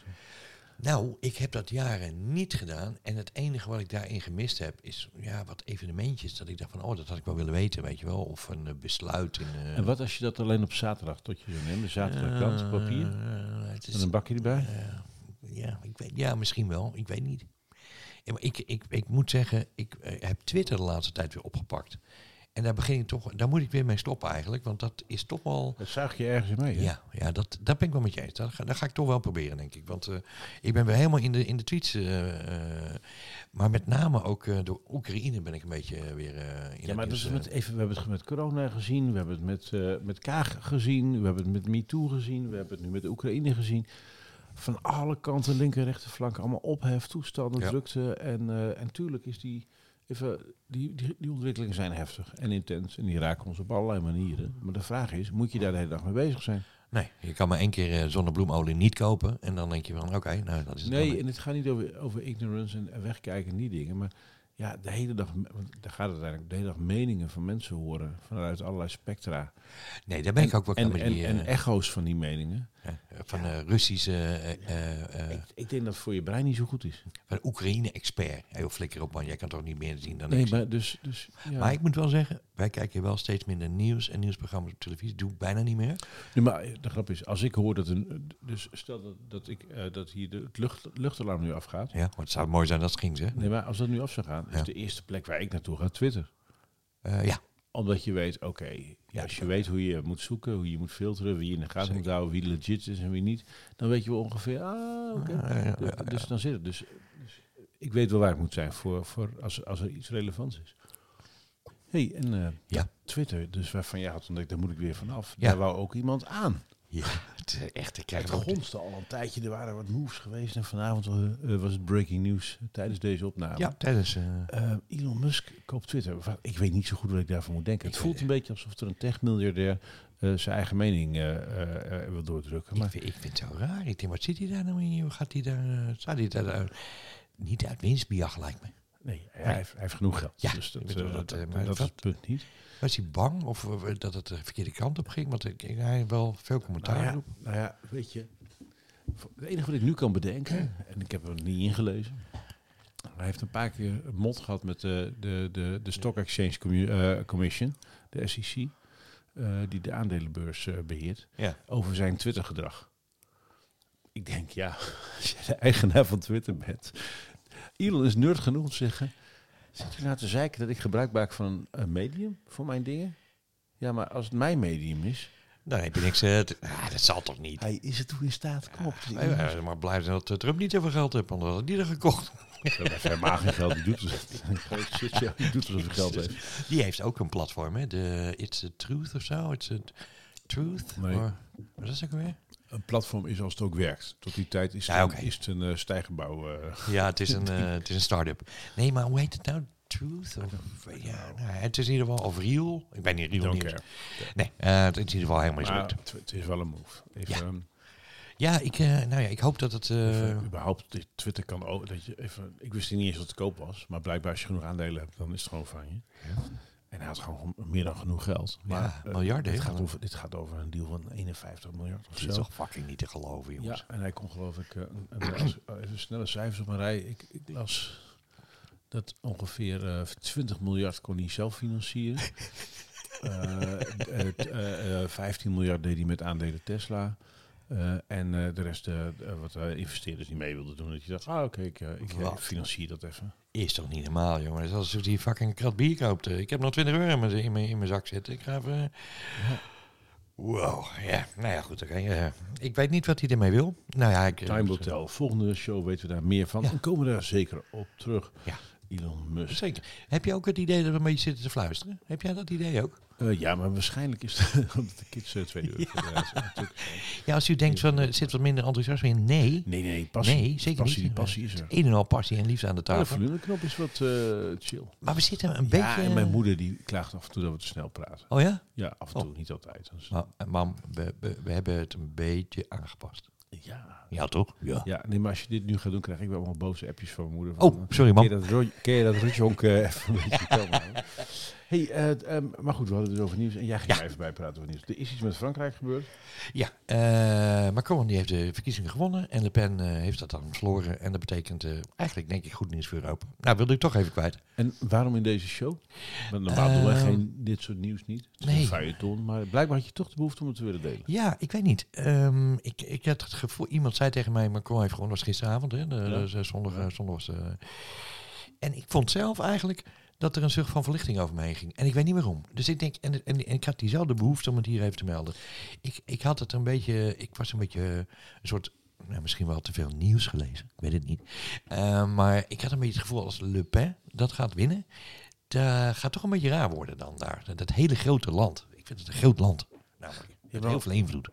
Nou, ik heb dat jaren niet gedaan. En het enige wat ik daarin gemist heb, is ja, wat evenementjes. Dat ik dacht van, oh, dat had ik wel willen weten, weet je wel. Of een eh, besluit. In, eh, En wat als je dat alleen op zaterdag tot je zou nemen? De zaterdagkrant, papier? eh, is- En een bakje erbij? Ja, ik weet, ja, misschien wel. Ik weet niet. Ja, maar ik, ik, ik moet zeggen, ik heb Twitter de laatste tijd weer opgepakt. En daar begin ik toch, daar moet ik weer mee stoppen eigenlijk. Want dat is toch wel. Dat zuig je ergens mee, hè? Ja, ja dat, dat ben ik wel met je eens. Dat ga, dat ga ik toch wel proberen, denk ik. Want eh, ik ben weer helemaal in de, in de tweets. eh, eh, maar met name ook door Oekraïne ben ik een beetje weer in Ja, maar dat is met, even, we hebben het met corona gezien, we hebben het met, met Kaag gezien, we hebben het met MeToo gezien, we hebben het nu met Oekraïne gezien. Van alle kanten, linker, rechter flank, allemaal ophef, toestanden, Ja. drukte. En, en tuurlijk is die, even, die, die, die ontwikkelingen zijn heftig en intens en die raken ons op allerlei manieren. Maar de vraag is, moet je daar de hele dag mee bezig zijn? Nee, je kan maar één keer eh, zonnebloemolie niet kopen. En dan denk je van, oké, nou dat is het Nee, dan. en het gaat niet over, over ignorance en, en wegkijken en die dingen. Maar ja, de hele dag, want daar gaat het eigenlijk, de hele dag meningen van mensen horen vanuit allerlei spectra. Nee, daar ben ik ook wel en, en, die, en eh, echo's van die meningen. Ja, van Russische, eh, eh, eh, Ik, ik denk dat het voor je brein niet zo goed is. van Oekraïne-expert. Heel flikker op man, jij kan toch niet meer zien dan Nee, ik. maar dus... dus ja. Maar ik moet wel zeggen, wij kijken wel steeds minder nieuws en nieuwsprogramma's op televisie. Doe ik bijna niet meer. Nee, maar de grap is, als ik hoor dat een... Dus stel dat, dat, ik, dat hier de, het lucht, luchtalarm nu afgaat. Ja, want het zou mooi zijn als het ging, zeg. Nee, maar als dat nu af zou gaan, is Ja. de eerste plek waar ik naartoe ga Twitter. Ja, Omdat je weet, oké, Ja, als je weet hoe je moet zoeken, hoe je moet filteren, wie je in de gaten moet houden, wie legit is en wie niet, dan weet je wel ongeveer, ah, oké. Ah, Dus-. Dus dan zit het. Dus, dus ik weet wel waar ik moet zijn voor, voor als, als er iets relevants is. hey, en eh, Ja. Twitter, dus waarvan jij had ontdekt, daar moet ik weer vanaf. Ja. Daar wou ook iemand aan. Ja <laughs> het is echt, ik krijg Het gonste al een tijdje, er waren wat moves geweest en vanavond eh, was het breaking news tijdens deze opname. Ja, tijdens... eh, Eh, Elon Musk koopt Twitter. Ik weet niet zo goed wat ik daarvan moet denken. Ik het voelt een beetje alsof er een techmiljardair eh zijn eigen mening eh, eh, eh, wil doordrukken. ik, Maar vind, ik vind het zo raar. Ik denk, wat zit hij daar nou in? Gaat hij daar... eh, hij daar... eh, niet uit winstbejag, lijkt me. nee, hij, heeft, hij heeft genoeg geld. Ja, dus dat, eh, dat, dat, eh, dat, maar is het punt niet. Was hij bang of eh, dat het de verkeerde kant op ging? Want ik, hij wel veel commentaar Nou ja, op. nou ja, weet je. Het enige wat ik nu kan bedenken, en ik heb er niet ingelezen. Hij heeft een paar keer een mot gehad met de, de, de, de Stock Exchange eh, Commission, de SEC, eh, die de aandelenbeurs eh, beheert. Ja. over zijn Twitter-gedrag. Ik denk, ja, <laughs> als je de eigenaar van Twitter bent. Elon is nerd genoeg om te zeggen... Zit je nou te zeiken dat ik gebruik maak van een, een medium voor mijn dingen? Ja, maar als het mijn medium is... Dan heb je niks... eh, ah, dat zal toch niet? Hij is het toe in staat. Kom op. Hij Elon hij is maar blij dat eh, Trump niet zoveel geld heeft, anders had hij die er gekocht. Helemaal geen geld. Die doet het. <laughs> Ja, alsof hij geld heeft. Die heeft ook een platform, hè? De It's the Truth of zo. It's a Truth? Nee. Or- wat is dat ook weer? Een platform is als het ook werkt. Tot die tijd is, Ja, het, is het een eh, stijgenbouw. eh. Ja, het is een, eh, het is een start-up. Nee, maar hoe heet het nou? Truth? Of, ja, nou, het is in ieder geval... Of Real? Ik ben niet Real nieuws. Nee, het is in ieder geval helemaal mislukt. het, het is wel een move. Even, Ja. ehm, Ja, ik, nou ja, ik hoop dat het... Even, überhaupt, dit Twitter kan ook. Dat je even, ik wist niet eens wat te koop was. Maar blijkbaar als je genoeg aandelen hebt, dan is het gewoon van je. En hij had gewoon meer dan genoeg geld. Maar Ja, eh, miljarden, Dit gaat, over, dit gaat over een deal van 51 miljard of het is toch fucking niet te geloven, jongens. Ja, en hij kon geloof ik, eh, een, een, als- <clears throat> even snelle cijfers op een rij. Ik, ik las dat ongeveer eh 20 miljard kon hij zelf financieren. <laughs> Eh, eh, eh, eh, 15 miljard deed hij met aandelen Tesla. Eh, en eh, de rest eh, eh, wat eh, investeerders niet mee wilden doen. Dat je dacht, ah oké, ik, eh, ik eh, financier dat even. Is toch niet normaal, jongen? Het is alsof hij fucking krat bier koopt. Ik heb nog 20 euro in mijn, in mijn, in mijn zak zitten. Ik ga even... Wow, ja. Nou ja, goed, eh, ik weet niet wat hij ermee wil. Nou ja, ik... Time will tell. Volgende show weten we daar meer van. Ja. En komen we daar zeker op terug. Ja. Elon Musk. Zeker. Heb je ook het idee dat we een beetje zitten te fluisteren? Heb jij dat idee ook? Eh, ja, maar waarschijnlijk is <laughs> het omdat de kids uh, twee uur Ja, als u denkt van, er zit wat minder enthousiasme in. Nee. Nee, nee, passie. Nee, zeker passie, niet. Die passie is er. Een en al passie en liefde aan de Ja, de tafel. volumeknop is wat eh, chill. Maar we zitten een Ja, beetje... en mijn moeder die klaagt af en toe dat we te snel praten. Oh ja? Ja, af en toe, Oh. niet altijd. Dus, Nou, mam, we, we, we hebben het een beetje aangepast. Ja. Ja, toch? Ja. Ja, nee, maar als je dit nu gaat doen, krijg ik wel allemaal boze appjes van mijn moeder. Van, Oh, sorry Ken je man. dat, ken je dat rotjonk eh, even een beetje houden? Hey, eh, ehm, maar goed, we hadden het dus over nieuws. En jij ging Ja. even bij praten over nieuws. Er is iets met Frankrijk gebeurd. Ja, eh, Macron die heeft de verkiezingen gewonnen en Le Pen eh, heeft dat dan verloren. En dat betekent eigenlijk denk ik goed nieuws voor Europa. Nou, wilde ik toch even kwijt. En waarom in deze show? Want normaal doen wij Ehm, geen dit soort nieuws niet. Het is nee. een feuilleton, maar blijkbaar had je toch de behoefte om het te willen delen. Ja, ik weet niet. Ehm, ik, ik had het gevoel, iemand zei tegen mij, Macron heeft gewonnen, was gisteravond, hè, de, Ja. zondag, Ja. zondag was. En ik vond zelf eigenlijk dat er een zucht van verlichting over me heen ging. En ik weet niet waarom. Dus ik denk, en, en, en ik had diezelfde behoefte om het hier even te melden. Ik, ik had het een beetje, ik was een beetje een soort, nou, misschien wel te veel nieuws gelezen. Ik weet het niet. Eh, maar ik had een beetje het gevoel als Le Pen dat gaat winnen. Dat gaat toch een beetje raar worden dan daar. Dat, dat hele grote land. Ik vind het een groot land. Met wel- heel veel invloed.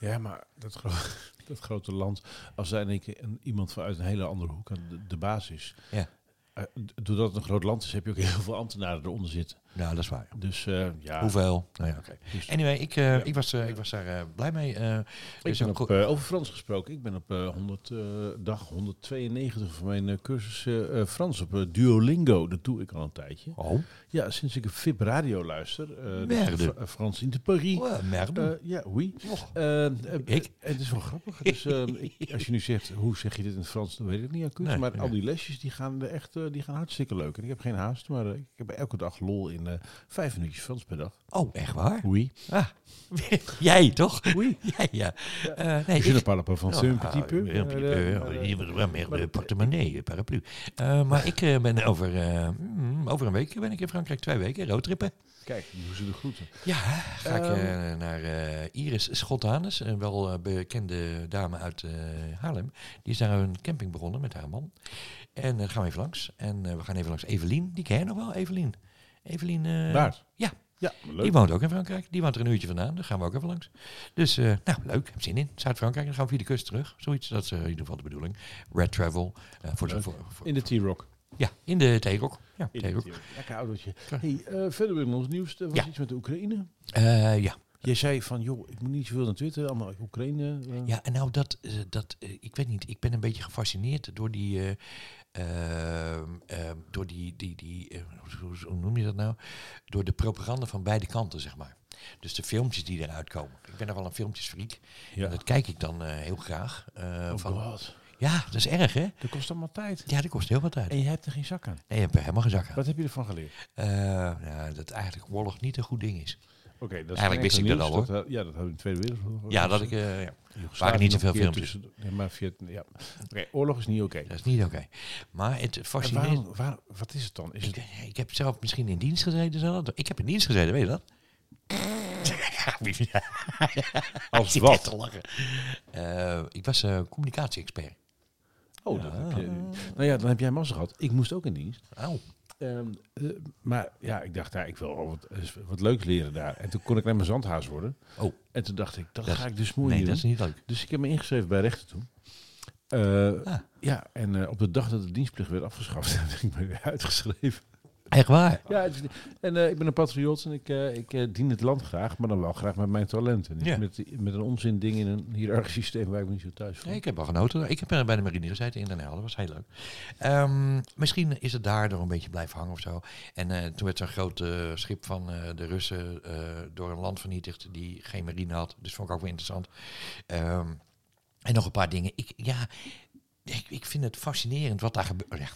Ja, maar dat, <laughs> dat grote land, als daar keer een, iemand vanuit een hele andere hoek aan de, de basis. Ja. Eh, doordat het een groot land is, heb je ook heel veel ambtenaren eronder zitten. Ja, dat is waar. Dus eh, ja. Hoeveel? Nou ja, oké. Dus- Anyway, ik, eh, ik, was, ik was daar blij mee. Ik dus ben op, over Frans gesproken. Ik ben op eh 100, eh, dag 192 van mijn cursus Frans op Duolingo. Dat doe ik al een tijdje. Oh, Ja, sinds ik een VIP radio luister. Merde. Fra- Frans in de Paris. oh merde. Ja, oui. Eh, Ik? Het is wel grappig. Dus, <laughs> ik- als je nu zegt, hoe zeg je dit in het Frans, dan weet ik niet. Acuut. Nee, maar nee. al die lesjes die gaan, er echt, die gaan hartstikke leuk. En ik heb geen haast, maar eh, ik heb elke dag lol in eh, vijf minuutjes Frans per dag. oh, echt waar? Oui. Ah, <laughs> jij toch? Oui. <laughs> Jij, ja. Eh, nee, Je ne parle pas français un petit peu. Un petit Eh, peu, eh, eh, portemonnee, paraplu. Eh, maar ik eh, ben over, eh, mm, over een week ben ik in Frankrijk, twee weken, roadtrippen. Kijk, hoe ze de groeten. Ja, ga ik Ehm. eh, naar eh, Iris Schottanus, een wel eh, bekende dame uit eh, Haarlem. Die is daar een camping begonnen met haar man. En daar gaan we even langs. En eh, we gaan even langs Evelien. Die ken je nog wel, Evelien? Evelien... eh? Ja, Ja, leuk. die woont ook in Frankrijk. Die woont er een uurtje vandaan. Daar gaan we ook even langs. Dus, eh, nou, leuk. Heb zin in. Zuid-Frankrijk. Dan gaan we via de kust terug. Zoiets. Dat is eh, in ieder geval de bedoeling. Red travel. eh, voor, voor, voor- In de T-Rock. ja, in de Theerock. Ja. T-Rock. Lekker autootje. Ja. Hey, eh, verder in ons nieuws. Er was Ja. iets met de Oekraïne. Eh, ja. Jij zei van, joh, ik moet niet zoveel naar Twitter. Allemaal Oekraïne. eh. Ja, en nou dat, eh, dat eh, ik weet niet, ik ben een beetje gefascineerd door die, door die, die, die hoe, noem je dat nou? Door de propaganda van beide kanten, zeg maar. Dus de filmpjes die eruit komen. Ik ben er wel een filmpjesfreak. Ja. En dat kijk ik dan heel graag. Oh van, god. ja, dat is erg, hè? Dat kost allemaal tijd. Ja, dat kost heel wat tijd. En je hebt er geen zak aan. Nee, je hebt er helemaal geen zak aan. Wat heb je ervan geleerd? Ja, dat eigenlijk oorlog niet een goed ding is. Dat Eigenlijk wist ik dat al, hoor. Dat, ja, dat hadden we in de Tweede Wereldoorlog. Ja, dat ik, eh, ja, waren niet zoveel filmpjes. tussen- Ja, maar via, ja. Oké, oorlog is niet oké. dat is niet oké. Maar het fascineert... waar- wat is het dan? Is Ik, het, ik heb zelf misschien in dienst gezeten. Zelf. Ik heb in dienst gezeten, weet je dat? <laughs> als <laughs> Ik wat? te lachen. Eh, ik was eh, communicatie-expert. Oh, dat heb je. Nou ja, dan heb jij massa gehad. Ik moest ook in dienst. Auw. Ehm, eh, maar ja, ik dacht, ja, ik wil wel wat, wat leuks leren daar. En toen kon ik naar mijn zandhaas worden. Oh. En toen dacht ik, dat, Dat- ga ik dus mooi Nee, doen. dat is niet leuk. Dus ik heb me ingeschreven bij rechten toen. Eh, Ah. Ja, en eh, op de dag dat de dienstplicht werd afgeschaft, <laughs> heb ik me weer uitgeschreven. Echt waar? Ja, het is- en eh, ik ben een patriot en ik, eh, ik eh, dien het land graag, maar dan wel graag met mijn talenten. Niet Ja. met, met een onzin ding in een hiërarchisch systeem waar ik me niet zo thuis voel. Nee, ik heb wel genoten. Ik heb bij de marine gezeten in Den Helder. Dat was heel leuk. Ehm, misschien is het daardoor een beetje blijven hangen of zo. En toen werd zo'n groot schip van de Russen door een land vernietigd die geen marine had. Dus vond ik ook wel interessant. Ehm, en nog een paar dingen. Ik, ja, ik, ik vind het fascinerend wat daar gebeurt. Ja.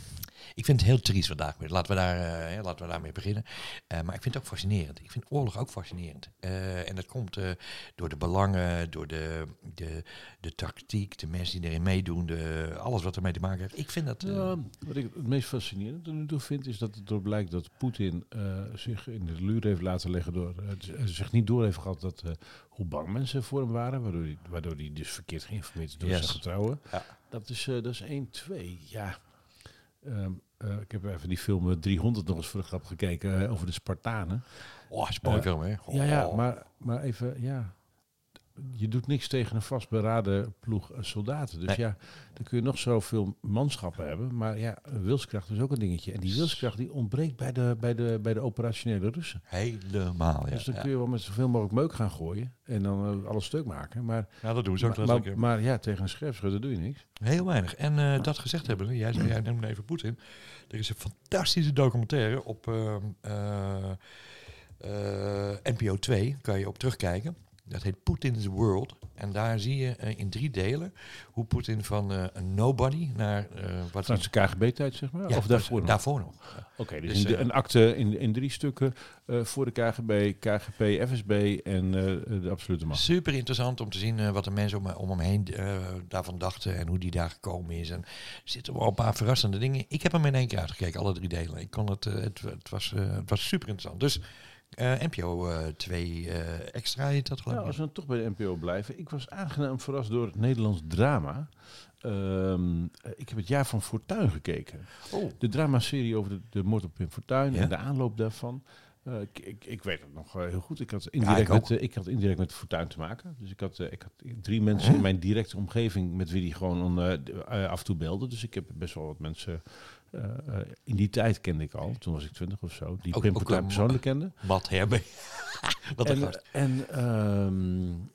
Ik vind het heel triest wat daar gebeurt. Laten we, daar, eh, laten we daarmee beginnen. Eh, maar ik vind het ook fascinerend. Ik vind oorlog ook fascinerend. Eh, en dat komt door de belangen, door de, de, de tactiek, de mensen die erin meedoen, de, alles wat ermee te maken heeft. Ik vind dat... Ja, wat ik het meest fascinerend nu toe vind, is dat het door blijkt dat Poetin zich in de luur heeft laten leggen door zich niet door heeft gehad dat, hoe bang mensen voor hem waren, waardoor hij, waardoor hij dus verkeerd geïnformeerd is door Yes. zijn getrouwen. Ja. Dat is, dat is 1, 2. Ja. Ehm, eh, ik heb even die film eh, 300 nog eens voor de grap gekeken eh, over de Spartanen. oh, is eh, film, hè? Ja, ja, Oh. maar, maar even, ja. Je doet niks tegen een vastberaden ploeg soldaten. Dus Nee. ja, dan kun je nog zoveel manschappen hebben. Maar ja, wilskracht is ook een dingetje. En die wilskracht die ontbreekt bij de, bij de, bij de operationele Russen. Helemaal, ja. dus dan kun je wel met zoveel mogelijk meuk gaan gooien. En dan eh, alles stuk maken. Maar, Ja, dat doen ze ook maar, maar, ja. maar ja, tegen een scherpschutter doe je niks. Heel weinig. En eh, dat gezegd hebben, jij, jij noemde even Poetin. Er is een fantastische documentaire op ehm, eh, eh, NPO 2, kan je op terugkijken. Dat heet Putin's World. En daar zie je eh, in drie delen hoe Poetin van eh, een nobody naar eh, wat Vanuit de KGB-tijd, zeg maar? Ja, of daarvoor nog? daarvoor nog. Oké, dus, Dus, in de- een akte in, in drie stukken voor de KGB, KGP, FSB en de absolute macht. Super interessant om te zien wat de mensen om, om hem heen daarvan dachten en hoe die daar gekomen is. En er zitten wel een paar verrassende dingen. Ik heb hem in één keer uitgekeken, alle drie delen. Ik kon het, het, het, was, het was super interessant. Dus NPO 2 eh, extra heet dat geloof Nou, ik. als we dan toch bij de NPO blijven. Ik was aangenaam verrast door het Nederlands drama. Ehm, eh, ik heb het jaar van Fortuin gekeken. Oh. De dramaserie over de, de moord op Pim Fortuyn Ja. en de aanloop daarvan. Uh, ik, ik, ik, weet het nog uh, heel goed. Ik had indirect, ja, ik met, uh, ik had indirect met Fortuin te maken. Dus ik had, ik had drie mensen huh? in mijn directe omgeving met wie die gewoon af en toe belden. Dus ik heb best wel wat mensen in die tijd kende ik al. Toen was ik twintig of zo. Die Pim Fortuyn persoonlijk kende. <laughs> Wat Herbe. wat en, en um,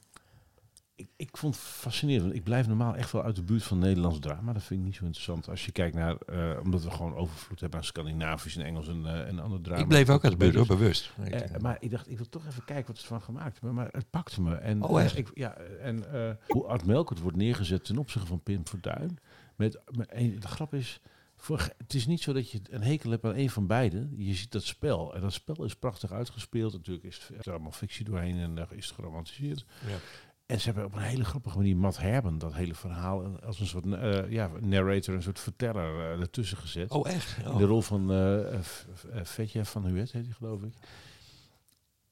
ik, ik vond het fascinerend. Ik blijf normaal echt wel uit de buurt van Nederlands drama. Dat vind ik niet zo interessant. Als je kijkt naar, uh, omdat we gewoon overvloed hebben aan Scandinavisch en Engels en, uh, en andere drama. Ik bleef ook uit de buurt, hoor, bewust. Uh, maar ik dacht, ik wil toch even kijken wat ze van gemaakt hebben. Maar het pakte me. En, oh, echt? ik, ja, en hoe Art Melkert wordt neergezet ten opzichte van Pim Fortuyn. Met, met een, de grap is, voor, het is niet zo dat je een hekel hebt aan een van beiden. Je ziet dat spel. En dat spel is prachtig uitgespeeld. Natuurlijk is er allemaal fictie doorheen en uh, is het geromantiseerd. Ja. En ze hebben op een hele grappige manier Matt Herben dat hele verhaal als een soort uh, ja, narrator, een soort verteller uh, ertussen gezet. Oh, echt? Oh. In de rol van Vetje van Huet, heet hij geloof ik.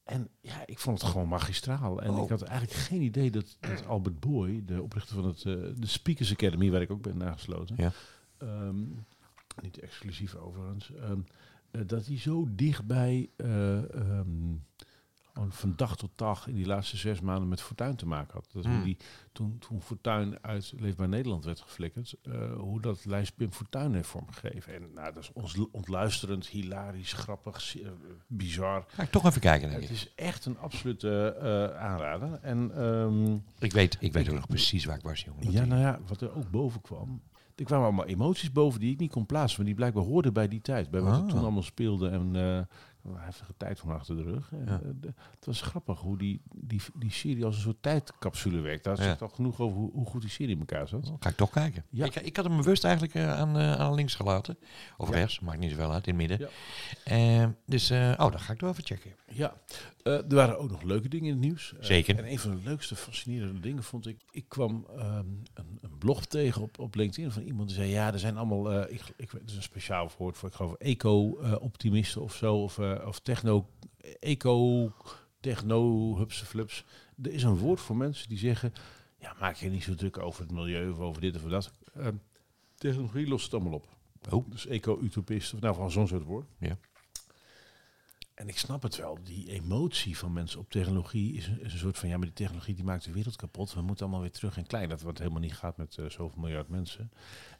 En ja, ik vond het gewoon magistraal. En oh. ik had eigenlijk geen idee dat, dat, Albert Boy, de oprichter van het, de Speakers Academy, waar ik ook ben aangesloten, ja. um, niet exclusief overigens, um, dat hij zo dichtbij um, van dag tot dag in die laatste zes maanden met Fortuin te maken had. Dat Hmm. die, toen, toen Fortuin uit Leefbaar Nederland werd geflikkerd, uh, hoe dat lijst Pim Fortuyn heeft vormgegeven. En nou, dat is ons ontluisterend, hilarisch, grappig, uh, bizar. Ga ik toch even kijken. Het is echt een absolute uh, aanrader. En, um, ik weet, ik weet ook nog precies waar ik was, jongen. Ja, nou ja, wat er ook boven kwam. Er kwamen allemaal emoties boven die ik niet kon plaatsen, maar die blijkbaar hoorden bij die tijd. Bij wat Ah. er toen allemaal speelde en uh, een heftige tijd van achter de rug. Ja. uh, de- het was grappig hoe die, die, die serie als een soort tijdcapsule werkt. Daar Ja. zegt al genoeg over hoe, hoe goed die serie in elkaar zat. Ga ik toch kijken. Ja. Ik, ik had hem bewust eigenlijk eh, aan, eh, aan links gelaten. Of rechts, maakt niet zoveel uit, in het midden. Eh, dus, eh, oh, dan ga ik toch even checken. Ja, Eh, er waren ook nog leuke dingen in het nieuws. Eh, Zeker. en een van de leukste, fascinerende dingen vond ik... Ik kwam ehm, een, een blog tegen op, op LinkedIn van iemand die zei... Ja, er zijn allemaal... eh, ik, ik, is een speciaal woord voor, ik geloof, eco-optimisten of zo. Of, of techno... Eco... Techno... Hupse flips. Er is een woord voor mensen die zeggen... Ja, maak je niet zo druk over het milieu of over dit of dat. Ehm, technologie lost het allemaal op. Oh. Dus eco-utopist, of nou van zo'n soort woord. Ja. En ik snap het wel, die emotie van mensen op technologie is een, is een soort van, ja, maar die technologie die maakt de wereld kapot. We moeten allemaal weer terug in klein, dat wat helemaal niet gaat met eh, zoveel miljard mensen. Aan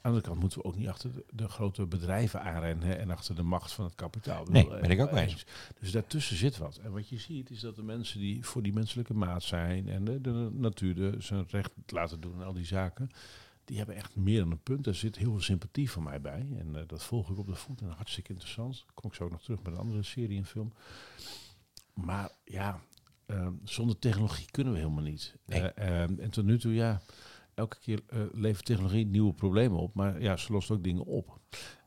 de andere kant moeten we ook niet achter de, de grote bedrijven aanrennen hè, en achter de macht van het kapitaal. Nee, bedoel, ben ik ook eh, mee eens. Dus daartussen zit wat. En wat je ziet is dat de mensen die voor die menselijke maat zijn en de, de natuur de, zijn recht laten doen en al die zaken, die hebben echt meer dan een punt. Daar zit heel veel sympathie van mij bij. En eh, dat volg ik op de voet en hartstikke interessant. Kom ik zo ook nog terug met een andere serie en film. Maar ja, ehm, zonder technologie kunnen we helemaal niet. Nee. Eh, ehm, en tot nu toe, ja, elke keer eh, levert technologie nieuwe problemen op. Maar ja, ze lost ook dingen op.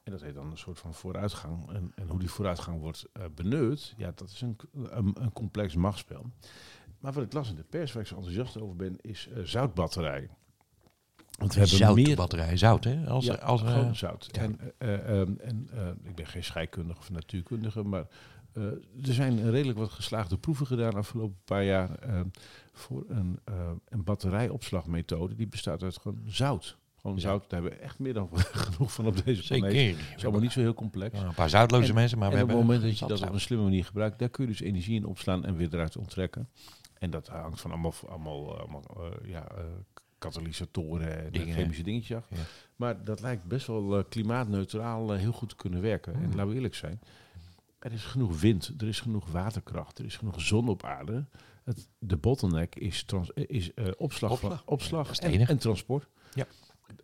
En dat heet dan een soort van vooruitgang. En, en hoe die vooruitgang wordt benut, ja, dat is een, een, een complex machtsspel. Maar wat ik las in de pers, waar ik zo enthousiast over ben, is eh, zoutbatterij. Want we hebben meer Zoutbatterij, zout hè? Als, ja, als, gewoon zout. ja. En, eh, eh, ehm, en eh, ik ben geen scheikundige of natuurkundige, maar eh, er zijn redelijk wat geslaagde proeven gedaan afgelopen paar jaar eh, voor een, een batterijopslagmethode. Die bestaat uit gewoon zout. Gewoon Ja. zout, daar hebben we echt meer dan <laughs> genoeg van op deze Zeker. planeet. Het is allemaal niet zo heel complex. Ja, een paar zoutloze En- mensen, maar we en op het hebben... moment dat je dat op een slimme manier gebruikt, daar kun je dus energie in opslaan en weer eruit onttrekken. En dat hangt van allemaal, allemaal, allemaal ja, katalysatoren en Dingen, chemische dingetjes. Ja. Maar dat lijkt best wel eh, klimaatneutraal eh, heel goed te kunnen werken. En Hmm. laten we eerlijk zijn, er is genoeg wind, er is genoeg waterkracht, er is genoeg zon op aarde. Het, de bottleneck is, trans, eh, is eh, opslag, Opslag. Van, en, transport. Ja.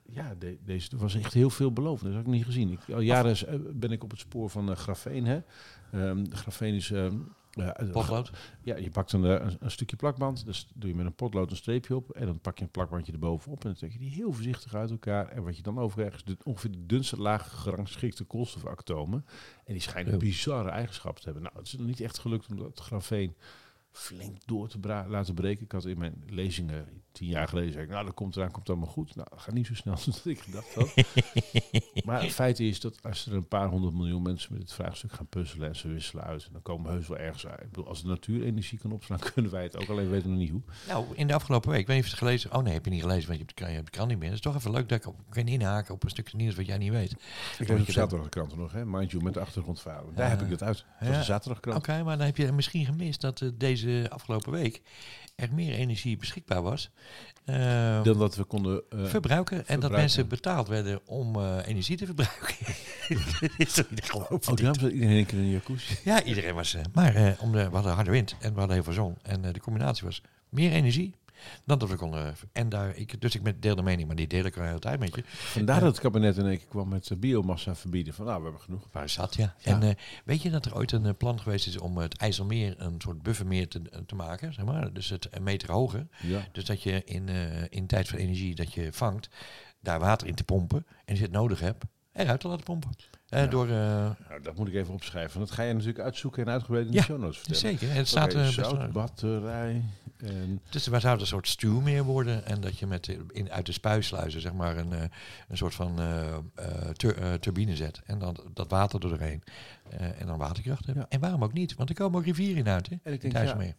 Ja, de, deze was echt heel veel belovend. Dat heb ik niet gezien. Ik, al jaren eh, ben ik op het spoor van uh, grafeen. Hè. Ehm, grafeen is... ehm, eh, Potlood. ja, je pakt een, eh, een, een stukje plakband, dus doe je met een potlood een streepje op en dan pak je een plakbandje erbovenop en dan trek je die heel voorzichtig uit elkaar. En wat je dan overkrijgt is de, ongeveer de dunste laag gerangschikte koolstofatomen. En die schijnen bizarre eigenschappen te hebben. Nou, het is nog niet echt gelukt om dat grafeen flink door te laten breken. Ik had in mijn lezingen tien jaar geleden zei ik, nou, dat komt eraan, komt allemaal goed. Nou, dat gaat niet zo snel <laughs> als ik gedacht had. <laughs> maar het feit is dat als er een paar honderd miljoen mensen met het vraagstuk gaan puzzelen en ze wisselen uit, en dan komen we heus wel ergens uit. Ik bedoel, als de natuur energie kan opslaan, <laughs> kunnen wij het ook, alleen weten we nog niet hoe. Nou, in de afgelopen week, ik weet niet of je het gelezen Oh nee, heb je niet gelezen, want je hebt de, je hebt de krant niet meer. Het is toch even leuk dat ik op kan inhaken op een stukje nieuws wat jij niet weet. Ik lees op zaterdag de kranten nog, hè, mind you, met de achtergrondverhalen. Daar heb ik het uit. Dat ja. de zaterdagkrant. Oké, maar dan heb je misschien gemist dat uh, deze afgelopen week er meer energie beschikbaar was. Uh, Dan dat we konden uh, verbruiken. verbruiken. En dat mensen betaald werden om uh, energie te verbruiken. <laughs> is toch niet daarom zat iedereen een keer in een jacuzzi. Ja, iedereen was... maar om de, we hadden harde wind en we hadden heel veel zon. En de combinatie was meer energie dan dat we konden. En daar, ik, dus ik met deel de mening, maar die deel ik al de hele tijd met je. Vandaar dat het kabinet in één keer kwam met biomassa verbieden. Van nou, we hebben genoeg. Waar zat, ja. ja. En uh, weet je dat er ooit een plan geweest is om het IJsselmeer een soort buffermeer te, te maken, zeg maar. Dus het een meter hoger. Ja. Dus dat je in, uh, in tijd van energie dat je vangt, daar water in te pompen. En als je het nodig hebt, eruit te laten pompen. Uh, ja. door, uh, nou, dat moet ik even opschrijven. Dat ga je natuurlijk uitzoeken en uitgebreid in de ja, show notes vertellen. Zeker. En het staat okay, zout, batterij. En dus waar zou een soort stuwmeer worden en dat je met in, uit de spuisluizen zeg maar een, een soort van tur, turbine zet en dan dat water er doorheen en dan waterkracht hebben. Ja. En waarom ook niet? Want er komen ook rivieren in uit. Hè? En ik denk ja, mee.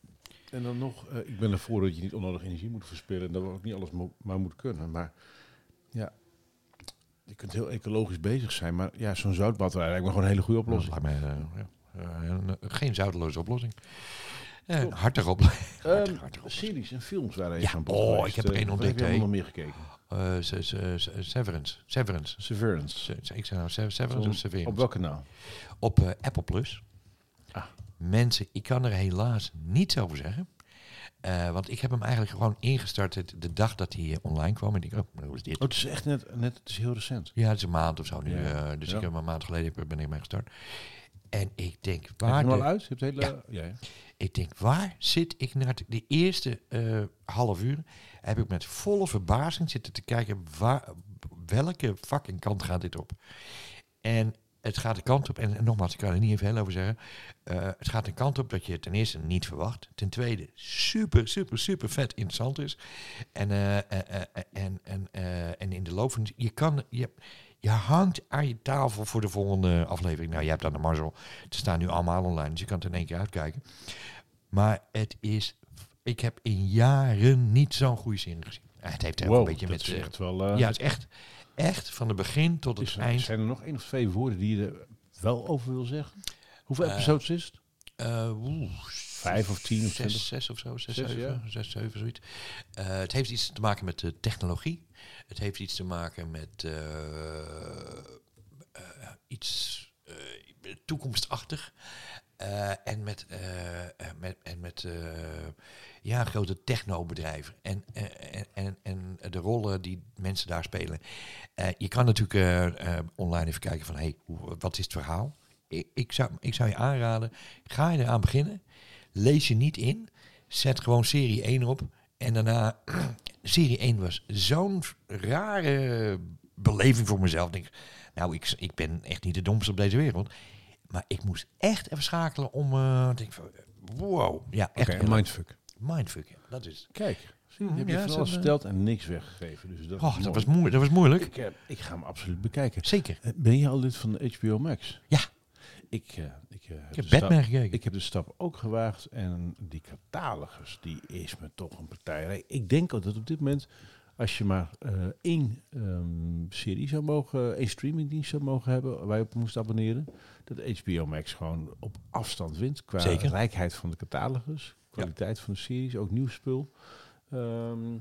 En dan nog, ik ben ervoor dat je niet onnodig energie moet verspillen en dat we ook niet alles mo maar moet kunnen. Maar ja, je kunt heel ecologisch bezig zijn, maar ja, zo'n zoutbatterij lijkt me gewoon een hele goede oplossing. Ja, mij, uh, ja. uh, geen zoutloze oplossing. Uh, hartig oplossing. <laughs> Um, series en films waren ja, van Oh, geweest. ik heb er één ontdekt. Heb je nog meer gekeken? Uh, Severance. Severance. Severance. Ik zeg nou Severance of Severance. Op welk kanaal? Op uh, Apple Plus. Ah. Mensen, ik kan er helaas niets over zeggen. Uh, want ik heb hem eigenlijk gewoon ingestart de dag dat hij online kwam. En ik oh, hoe is dit? Oh, het is echt net, net het is heel recent. Ja, het is een maand of zo nu. Ja. Dus Ja. ik heb hem een maand geleden ben ik mee gestart. En ik denk, Heb je waar, al de- uit? Je hebt het hele... Ja. Ja. ja. ik denk, waar zit ik naar de eerste eh, half uur? Heb ik met volle verbazing zitten te kijken, waar, welke fucking kant gaat dit op? En het gaat de kant op, en, en nogmaals, ik kan er niet even heel over zeggen. eh, het gaat de kant op dat je ten eerste niet verwacht. Ten tweede, super, super, super vet interessant is. En, eh, en, en, en in de loop van... Je kan... Je, je hangt aan je tafel voor de volgende aflevering. Nou, je hebt dan de mazzel. Ze staan nu allemaal online, dus je kan het in één keer uitkijken. Maar het is... Ik heb in jaren niet zo'n goede serie gezien. Het heeft Wow, een beetje met... is echt wel... eh, ja, het is echt, echt van het begin tot het is, eind. Zijn er nog één of twee woorden die je er wel over wil zeggen? Hoeveel Eh, episodes is het? Eh, oeh, Vijf of tien of zes, zes of zo, zes, Zes, zeven, ja. zes, zeven, zoiets. Het heeft iets te maken met de technologie. Het heeft iets te maken met eh, eh, iets eh, toekomstachtig. En met, met, en met ja, grote technobedrijven. En, en, en, de rollen die mensen daar spelen. Je kan natuurlijk online even kijken van, hey, wat is het verhaal? Ik, ik, zou, ik zou je aanraden, ga je eraan beginnen. Lees je niet in. Zet gewoon serie 1 op. En daarna, serie 1 was zo'n rare beleving voor mezelf. Ik Denk, nou, ik, ik ben echt niet de domste op deze wereld. Maar ik moest echt even schakelen om... eh denk van, wow. Ja, echt. Heel- mindfuck. mindfuck, ja, dat is het. Kijk, zie, je heb je ja, van alles verteld en niks weggegeven. Dus dat, Oh, is dat was, moe- dat was moeilijk. Ik, eh, ik ga hem absoluut bekijken. Zeker. Eh, Ben je al lid van de HBO Max? Ja. Ik, eh, ik, eh, Ik heb de Batman stap- gekeken. Ik heb de stap ook gewaagd en die catalogus, die is me toch een partij. Ik denk ook dat op dit moment, als je maar eh, één ehm, serie zou mogen, één streamingdienst zou mogen hebben waar je op moest abonneren, dat HBO Max gewoon op afstand wint qua Zeker. rijkheid van de catalogus, kwaliteit van de series, ook nieuw spul. Ehm,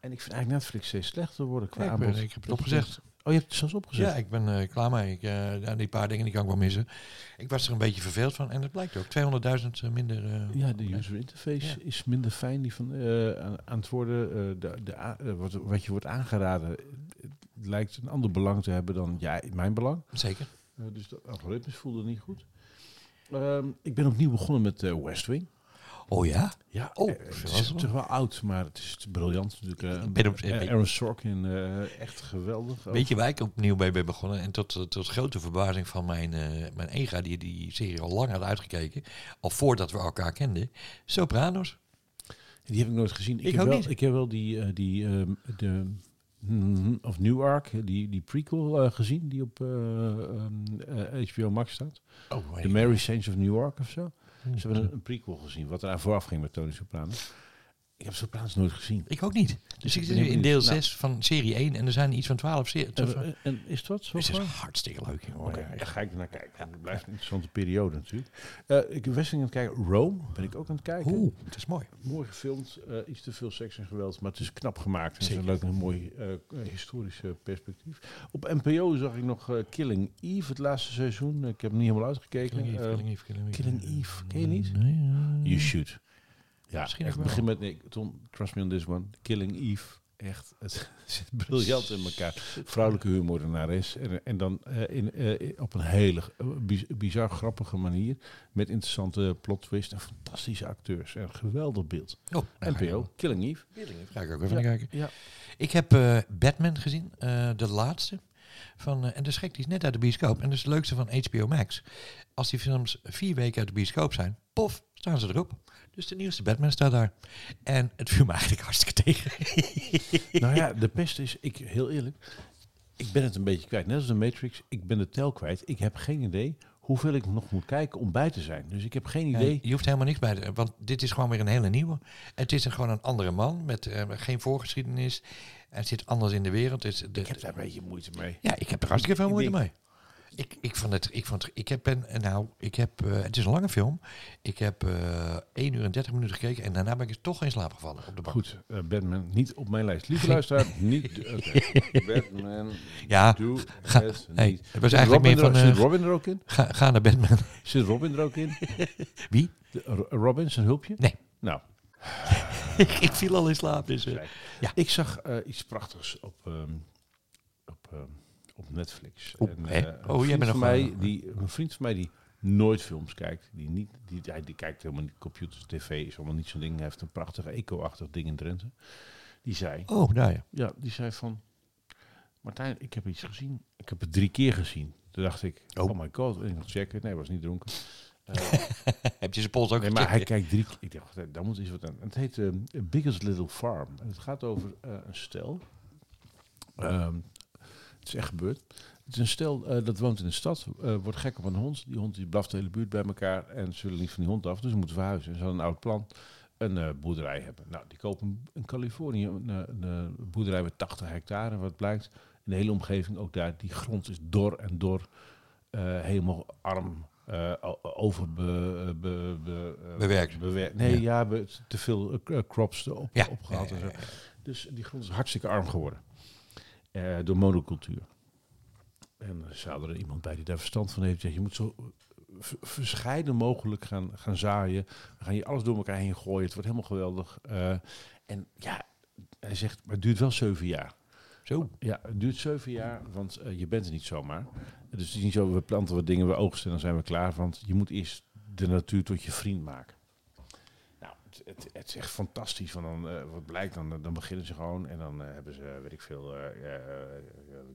en ik vind eigenlijk Netflix steeds slechter worden qua ben- aanbod. ik heb het opgezegd. Oh, je hebt het zelfs opgezet? Ja, ik ben eh, klaar mee. Ik, eh, die paar dingen die kan ik wel missen. Ik was er een beetje verveeld van. En het blijkt ook. 200.000 minder... eh, Ja, de user interface Ja. is minder fijn die van, eh, aan, aan het worden. eh, de, de, wat, wat je wordt aangeraden het lijkt een ander belang te hebben dan ja, mijn belang. Zeker. Dus dat algoritmes voelde niet goed. Ehm, ik ben opnieuw begonnen met eh, West Wing. Oh ja? Ja, Oh, eh, het zoals is natuurlijk wel oud, maar het is briljant natuurlijk. eh. Ben op- Eh, Aaron Sorkin, eh, echt geweldig. Weet je waar ik opnieuw bij ben begonnen? En tot, tot grote verbazing van mijn, eh, mijn ega, die die serie al lang had uitgekeken. Al voordat we elkaar kenden. Sopranos. Die heb ik nooit gezien. Ik heb wel, niet. Ik heb wel die, eh, die ehm, de, mm, of Newark, die, die prequel eh, gezien, die op eh, ehm, eh, HBO Max staat. Oh, The Mary Saints of New York of zo. Ze hebben een, een prequel gezien, wat eraan vooraf ging met Tony Soprano. Ik heb Sopranos nooit gezien. Ik ook niet. Dus ik ik zit nu in deel benieuwd. 6 van serie 1 en er zijn iets van 12 series. En, is dat zo? Het is hartstikke leuk. Oké, dan ga ik er naar kijken. Het blijft een interessante periode natuurlijk. Eh, ik ben aan het kijken. Rome ben ik ook aan het kijken. Oeh, het is mooi. Mooi gefilmd, eh, iets te veel seks en geweld, maar het is knap gemaakt. Het is een leuk en mooi eh, historisch perspectief. Op NPO zag ik nog eh, Killing Eve, het laatste seizoen. Ik heb hem niet helemaal uitgekeken. Killing Eve, Killing Eve, Killing Eve. Killing Eve, ken je niet? Nee, You should. Ja, Misschien echt, begin met, nee, Tom, trust me on this one. Killing Eve, echt, <laughs> het zit briljant in elkaar. Vrouwelijke huurmoordenares. En, en dan eh, in, eh, op een hele eh, biz- bizar grappige manier. Met interessante plot twist en fantastische acteurs. En een geweldig beeld. Oh, NPO, wel. Killing Eve. Killing Eve, Ga ik ook even Ja. kijken. Ja. Ik heb Batman gezien, de laatste. Van, en de schrik die is net uit de bioscoop. En dat is het leukste van HBO Max. Als die films vier weken uit de bioscoop zijn, pof, staan ze erop. Dus de nieuwste Batman staat daar. En het viel me eigenlijk hartstikke tegen. <laughs> Nou ja, de pest is, ik, heel eerlijk, ik ben het een beetje kwijt. Net als de Matrix, ik ben de tel kwijt. Ik heb geen idee hoeveel ik nog moet kijken om bij te zijn. Dus ik heb geen idee. Je hoeft helemaal niks bij te... Want dit is gewoon weer een hele nieuwe. Het is een, gewoon een andere man met eh, geen voorgeschiedenis. Het zit anders in de wereld. Is de, Ik heb daar een beetje moeite mee. Ja, ik heb er hartstikke veel moeite denk- mee. Ik, ik vond het, ik vond, ik heb, ben, nou, ik heb, eh, het is een lange film. Ik heb eh 1 uur en 30 minuten gekeken en daarna ben ik toch in slaap gevallen op de bank. Goed, eh, Batman niet op mijn lijst. Lieve luisteraar, <laughs> niet. Batman, Ja, ga- het hey, niet. het was eigenlijk Robin meer van, er, zit Robin er ook in? ga, ga naar Batman. Zit Robin er ook in? <laughs> Wie? De- Ro- Robin, zijn hulpje? Nee. Nou, <laughs> ik, ik viel al in slaap. Dus, ja. ik zag iets prachtigs op, ehm, op, ehm, op Netflix. En, eh, Oh, een jij vriend bent van nog mij, die, Een vriend van mij die nooit films kijkt. Die, niet, die, hij, die kijkt helemaal niet. Computers, tv is allemaal niet zo'n ding. Hij heeft een prachtig eco-achtig ding in Drenthe. Die zei... oh, daar ja. Ja, die zei van... Martijn, ik heb iets gezien. Ik heb het drie keer gezien. Toen dacht ik, Oh. oh, my god. En ik nog checken. Nee, hij was niet dronken. <laughs> Eh, Heb je zijn pols ook nee, maar hij kijkt drie keer. Ik dacht, daar moet iets wat aan. Het heet eh, Biggest Little Farm. En het gaat over eh, een stel. Ehm, het is echt gebeurd. Het is een stel eh, dat woont in een stad, eh, wordt gek op een hond. Die hond die blaft de hele buurt bij elkaar en ze willen niet van die hond af, dus ze moeten verhuizen. En ze hadden een oud plan, een eh, boerderij hebben. Nou, die kopen in Californië een, een, boerderij met 80 hectare. Wat blijkt, in de hele omgeving, ook daar, die grond is dor en dor, eh, helemaal arm, eh, o- over be, nee, Ja. ja, te veel crops erop, Ja. opgehaald en zo. Dus die grond is hartstikke arm geworden. Eh, door monocultuur. En er zou er iemand bij die daar verstand van heeft. Ja, je moet zo v- verscheiden mogelijk gaan, gaan zaaien. Dan ga je alles door elkaar heen gooien. Het wordt helemaal geweldig. Eh, en ja, hij zegt, maar het duurt wel zeven jaar. Zo. Ja, het duurt zeven jaar, want eh, je bent er niet zomaar. Dus het is niet zo, we planten wat dingen, we oogsten en dan zijn we klaar. Want je moet eerst de natuur tot je vriend maken. Het, het, het is echt fantastisch. Want dan, eh, wat blijkt, dan, dan beginnen ze gewoon en dan eh, hebben ze, weet ik veel, eh, eh, eh,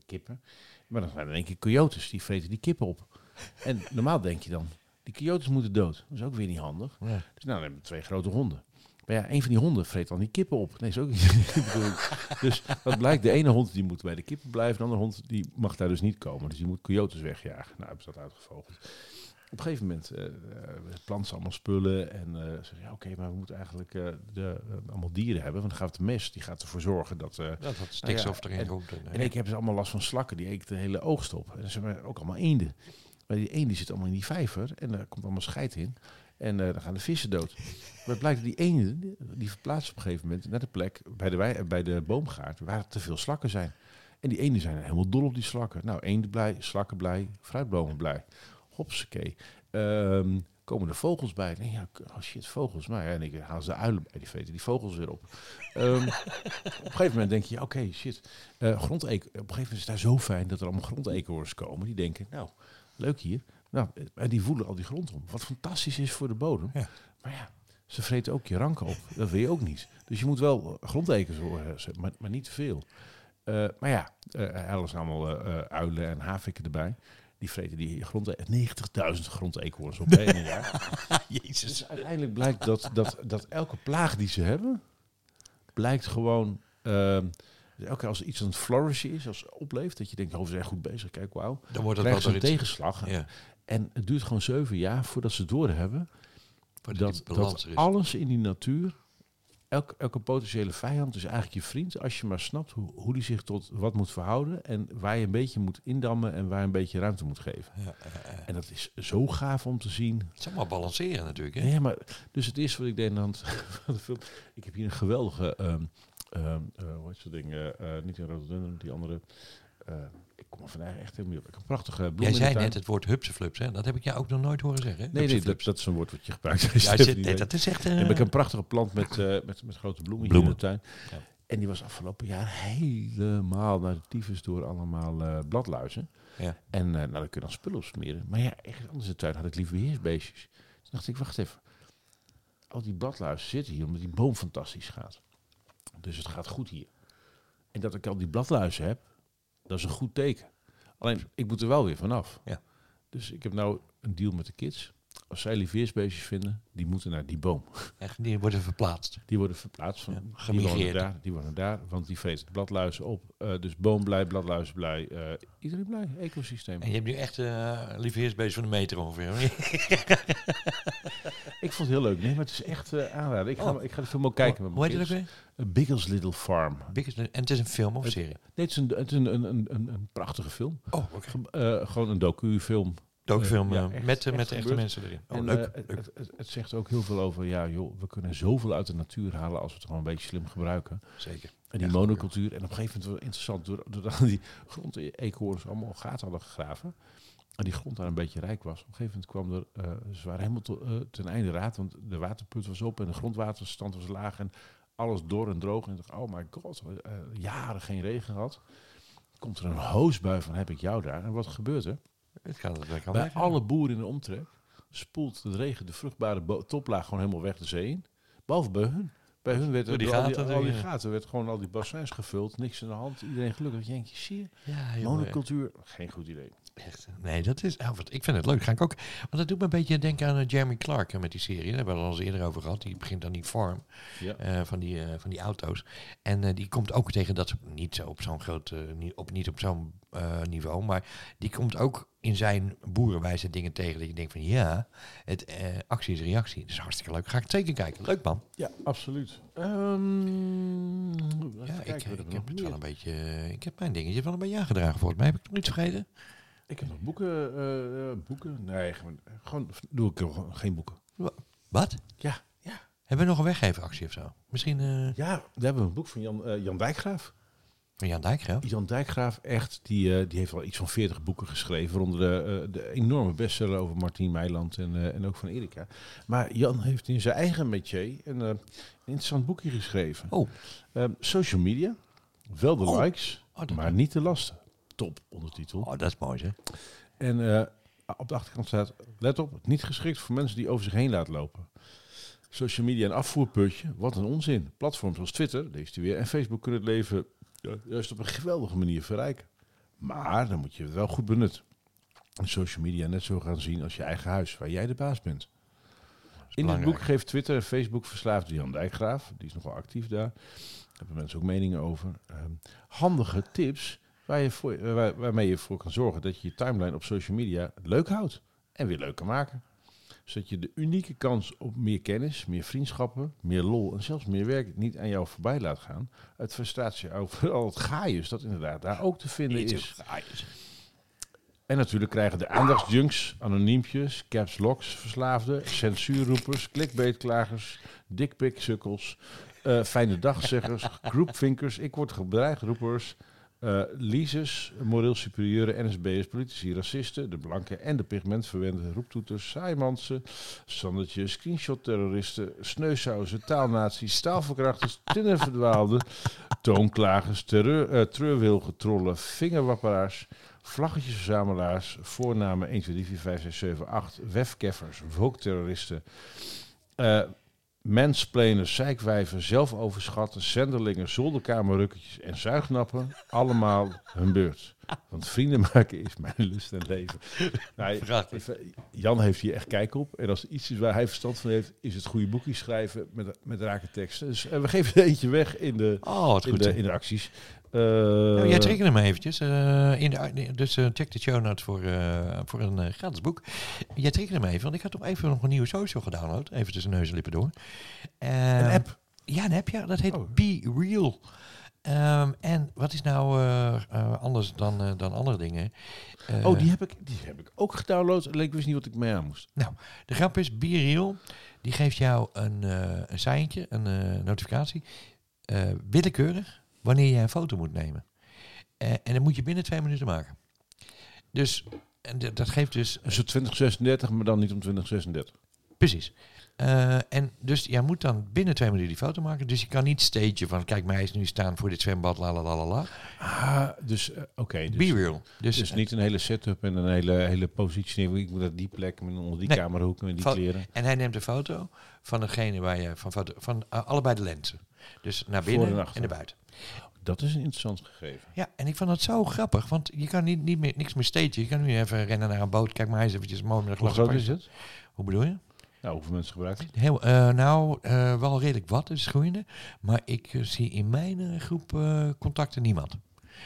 kippen. Maar dan zijn er in één keer coyotes, die vreten die kippen op. En normaal denk je dan, die coyotes moeten dood. Dat is ook weer niet handig. Ja. Dus nou, dan hebben we twee grote honden. Maar ja, een van die honden vreet dan die kippen op. Nee, is ook niet. <laughs> Dus wat blijkt, de ene hond die moet bij de kippen blijven. De andere hond die mag daar dus niet komen. Dus die moet coyotes wegjagen. Nou, hebben ze dat uitgevogeld. Op een gegeven moment uh, planten ze allemaal spullen. En uh, ze zeggen, ja, oké, maar we moeten eigenlijk uh, de, allemaal dieren hebben. Want dan gaat de mest, die gaat ervoor zorgen dat... Dat stikstof nou ja, erin komt. En, en ik heb ze allemaal last van slakken. Die eten de hele oogst op. En ze hebben ook allemaal eenden. Maar die eenden die zit allemaal in die vijver. En daar komt allemaal scheid in. En dan gaan de vissen dood. Maar het blijkt dat die eenden, die, verplaatsen op een gegeven moment naar de plek bij de, bij de boomgaard waar te veel slakken zijn. En die eenden zijn helemaal dol op die slakken. Nou, eenden blij, slakken blij, fruitbomen blij. Hopsakee. Um, komen er vogels bij. Nee, ja, oh shit, vogels. Maar ja, en ik haal ze de uilen bij, die vreten die vogels weer op. Um, <laughs> op een gegeven moment denk je, ja, oké, okay, shit. Uh, grondeken, op een gegeven moment is het daar zo fijn dat er allemaal grondeekhoorns komen. Die denken, nou, leuk hier. Nou, en die voelen al die grond om. Wat fantastisch is voor de bodem. Ja. Maar ja, ze vreten ook je ranken op. Dat wil je ook niet. Dus je moet wel grondekens horen, maar, maar niet te veel. Uh, maar ja, uh, er zijn allemaal uh, uilen en haviken erbij. Die vreten die grond, 90.000 grondeekhoorns op <laughs> een jaar. Jezus. Dus uiteindelijk blijkt dat, dat, dat elke plaag die ze hebben, blijkt gewoon... ehm, elke keer als er iets aan het flourishen is, als het opleeft, dat je denkt, oh, we zijn goed bezig, kijk, wauw. Dan wordt het ze wel een tegenslag. Ja, En het duurt gewoon zeven jaar voordat ze doorhebben dat, dat alles in die natuur, elke, elke potentiële vijand is eigenlijk je vriend. Als je maar snapt hoe, hoe die zich tot wat moet verhouden. En waar je een beetje moet indammen en waar je een beetje ruimte moet geven. Ja, ja, ja. En dat is zo gaaf om te zien. Het is allemaal balanceren natuurlijk. Hè? Ja, maar dus het eerste wat ik deed aan de hand <laughs> van de film. Ik heb hier een geweldige, ehm ehm eh, hoe heet zo'n ding? eh, eh, niet in Rotterdam, die andere. Ik kom er vandaag echt helemaal niet op. Ik heb een prachtige bloem Jij in de zei net het woord hupseflups, hè? Dat heb ik jou ook nog nooit horen zeggen. Nee, nee, dat, dat is een woord wat je gebruikt. <laughs> Ja, zit- nee, dat is echt... eh, heb ik een prachtige plant met, eh, met, met grote bloemen, in de tuin. Ja. En die was afgelopen jaar helemaal naar de tyfus door allemaal eh, bladluizen. Ja. En nou, dan kun je dan spullen op smeren. Maar ja, ergens anders in de tuin had ik liever beheersbeestjes. Dus dacht ik, wacht even. Al die bladluizen zitten hier omdat die boom fantastisch gaat. Dus het gaat goed hier. En dat ik al die bladluizen heb, dat is een goed teken. Alleen, ik moet er wel weer vanaf. Ja. Dus ik heb nou een deal met de kids. Als zij lieveersbeestjes vinden, die moeten naar die boom. Echt, die worden verplaatst. Die worden verplaatst. Van, Ja, die, gemigreerd. wonen daar, die wonen daar, want die vreten bladluizen op. Eh, dus boom blij, bladluizen blij. eh, iedereen blij, ecosysteem. En je hebt nu echt uh, lieveheersbeest van een meter ongeveer. <laughs> Ik vond het heel leuk. Nee, maar het is echt eh aanraden. Ik ga, Oh. ik ga de film ook kijken met Hoe heet het ook weer? A Biggest Little Farm. Biggest- En het is een film of Het- serie? Nee, het is een, het is een, een, een, prachtige film. Oh, oké. Ge- eh, gewoon een docu-film. Ja, echt- met, echt met de echte mensen erin. Oh, en leuk. eh, het, leuk. het, het, het zegt ook heel veel over, ja joh, we kunnen zoveel uit de natuur halen als we het gewoon een beetje slim gebruiken. Zeker. En die monocultuur. En op een gegeven moment wel interessant, door- doordat die grondeekhoorns allemaal gaten hadden gegraven. En die grond daar een beetje rijk was. Op een gegeven moment kwam er, eh, ze waren helemaal to- eh, ten einde raad, want de waterput was op en de grondwaterstand was laag en alles door en droog. En ik dacht, oh my god, eh, jaren geen regen gehad. Komt er een hoosbui van, heb ik jou daar? En wat gebeurt er? Het Bij weg. alle boeren in de omtrek spoelt de regen de vruchtbare toplaag gewoon helemaal weg de zee in. Behalve bij hun. Bij hun werd Door er die door al die, gaten al die gaten werd gewoon al die bassins gevuld. Niks in de hand. Iedereen gelukkig. Denk je, zie je? Ja, Monocultuur, geen goed idee. Echt. Nee, dat is. Oh, ik vind het leuk. Ga ik ook. Want dat doet me een beetje denken aan eh, Jeremy Clark hè, met die serie. Daar hebben we het al eens eerder over gehad. Die begint aan die farm Ja. eh, van, die, eh, van die auto's. En die komt ook tegen dat niet zo op zo'n groot, niet op, niet op zo'n niveau, maar die komt ook in zijn boerenwijze dingen tegen dat je denkt van ja, het actie is reactie. Dat is hartstikke leuk. Ga ik zeker kijken. Leuk man. Ja, absoluut. Ehm, Ja, ik, heb het wel een beetje. Ik heb mijn dingetje wel een beetje aangedragen volgens mij. Heb ik nog iets vergeten? Ik heb nog boeken. eh, eh, boeken? Nee, gewoon, gewoon doe ik gewoon geen boeken. Wat? Ja, ja. Hebben we nog een weggevenactie of zo? Misschien eh, Ja, we hebben een boek van Jan, Jan Dijkgraaf. van Jan Dijkgraaf? Jan Dijkgraaf, echt, die, die heeft al iets van 40 boeken geschreven. Onder de, de enorme bestseller over Martien Meiland en, en ook van Erika. Maar Jan heeft in zijn eigen métier een, een interessant boekje geschreven. Oh, social media, wel de Oh. likes, Oh, maar niet de lasten. Top ondertitel. oh, dat is mooi zeg. En eh, op de achterkant staat, let op, niet geschikt voor mensen die over zich heen laten lopen. Social media een afvoerputje, wat een onzin. Platforms als Twitter, leest u weer, en Facebook kunnen het leven juist op een geweldige manier verrijken. Maar dan moet je het wel goed benutten. En social media net zo gaan zien als je eigen huis, waar jij de baas bent. In dit boek geeft Twitter en Facebook verslaafd Jan Dijkgraaf, die is nog wel actief daar. Daar hebben mensen ook meningen over. Ehm, handige tips waar je voor, waar, waarmee je ervoor kan zorgen dat je je timeline op social media leuk houdt en weer leuk kan maken. Zodat je de unieke kans op meer kennis, meer vriendschappen, meer lol en zelfs meer werk niet aan jou voorbij laat gaan. Uit frustratie over al het gaaiers dat inderdaad daar ook te vinden Iets is. En natuurlijk krijgen de aandachtsjunks, anoniempjes, caps locks, verslaafden, censuurroepers, clickbaitklagers, dickpic-sukkels, eh, fijne dagzeggers, <laughs> groupvinkers, ik word gebedreigd roepers, eh leases, moreel superieuren, NSB'ers, politici, racisten, de blanke en de pigmentverwende roeptoeters, saaimansen, sandertjes, screenshot-terroristen, sneusauzen, taalnazi's, taalverkrachters, tinnerverdwaalden, toonklagers, terreur, eh, treurwilgen, trollen, vingerwapperaars, vlaggetjesverzamelaars, voornamen 1, 2, 3, 4, 5, 6, 7, 8, wefkeffers, wokterroristen, eh mansplainers, zeikwijven, zelfoverschatten, zenderlingen, zolderkamerrukketjes en zuignappen, allemaal hun beurt. Want vrienden maken is mijn lust en leven. Nou, Jan heeft hier echt kijk op. En als er iets is waar hij verstand van heeft, is het goede boekjes schrijven met, met rake teksten. Dus eh, we geven er eentje weg in de, Oh, in de, in de acties. Eh, Nou, jij triggerde me eventjes. eh, in de, dus eh, check de show notes voor, voor een gratis boek. Jij triggerde me even, want ik had toch even nog een nieuwe social gedownload. Even tussen neus en lippen door. een app. Ja, een app, ja. Dat heet Oh. Be Real. Ehm, en wat is nou anders dan, dan andere dingen? Oh, die heb, ik, die heb ik ook gedownload. Alleen ik wist niet wat ik mee aan moest. De grap is, Be Real, die geeft jou een, een seintje, een notificatie, willekeurig, wanneer jij een foto moet nemen. Eh, en dat moet je binnen twee minuten maken. Dus en dat geeft dus, soort 2036, maar dan niet om 2036. precies. Eh, en dus jij moet dan binnen twee minuten die foto maken. Dus je kan niet stagen van, kijk mij is nu staan voor dit zwembad, la la la la. Ah, dus eh, oké. dus, Be Real. Dus, dus niet een hele setup en een hele, hele positie. Ik moet naar die plek, met onder die Nee. camerahoek en die kleren. En hij neemt een foto van degene waar je van foto van allebei de lenzen. Dus naar binnen en naar buiten. Dat is een interessant gegeven. Ja, en ik vond dat zo grappig, want je kan niet, niet meer niks meer stagen. Je kan nu even rennen naar een boot. Kijk maar eens eventjes mooi met een Hoe glas groot is het? Hoe bedoel je? Nou, hoeveel mensen gebruiken het? Heel, eh, nou, eh, wel redelijk wat, dus groeiende. Maar ik eh, zie in mijn groep contacten niemand.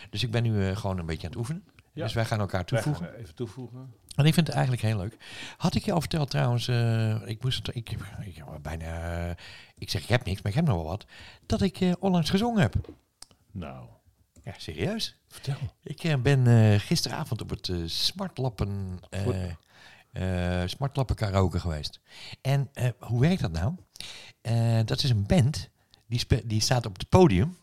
Dus ik ben nu gewoon een beetje aan het oefenen. Ja. Dus wij gaan elkaar toevoegen. gaan even toevoegen. En ik vind het eigenlijk heel leuk. Had ik je al verteld trouwens, eh, ik moest het, ik, ik, bijna, eh, ik zeg ik heb niks, maar ik heb nog wel wat. Dat ik eh, onlangs gezongen heb. Nou, Ja, serieus. vertel. Ik ben gisteravond op het Smartlappen, Smartlappen karaoke geweest. En hoe werkt dat nou? Dat is een band, die, die staat op het podium.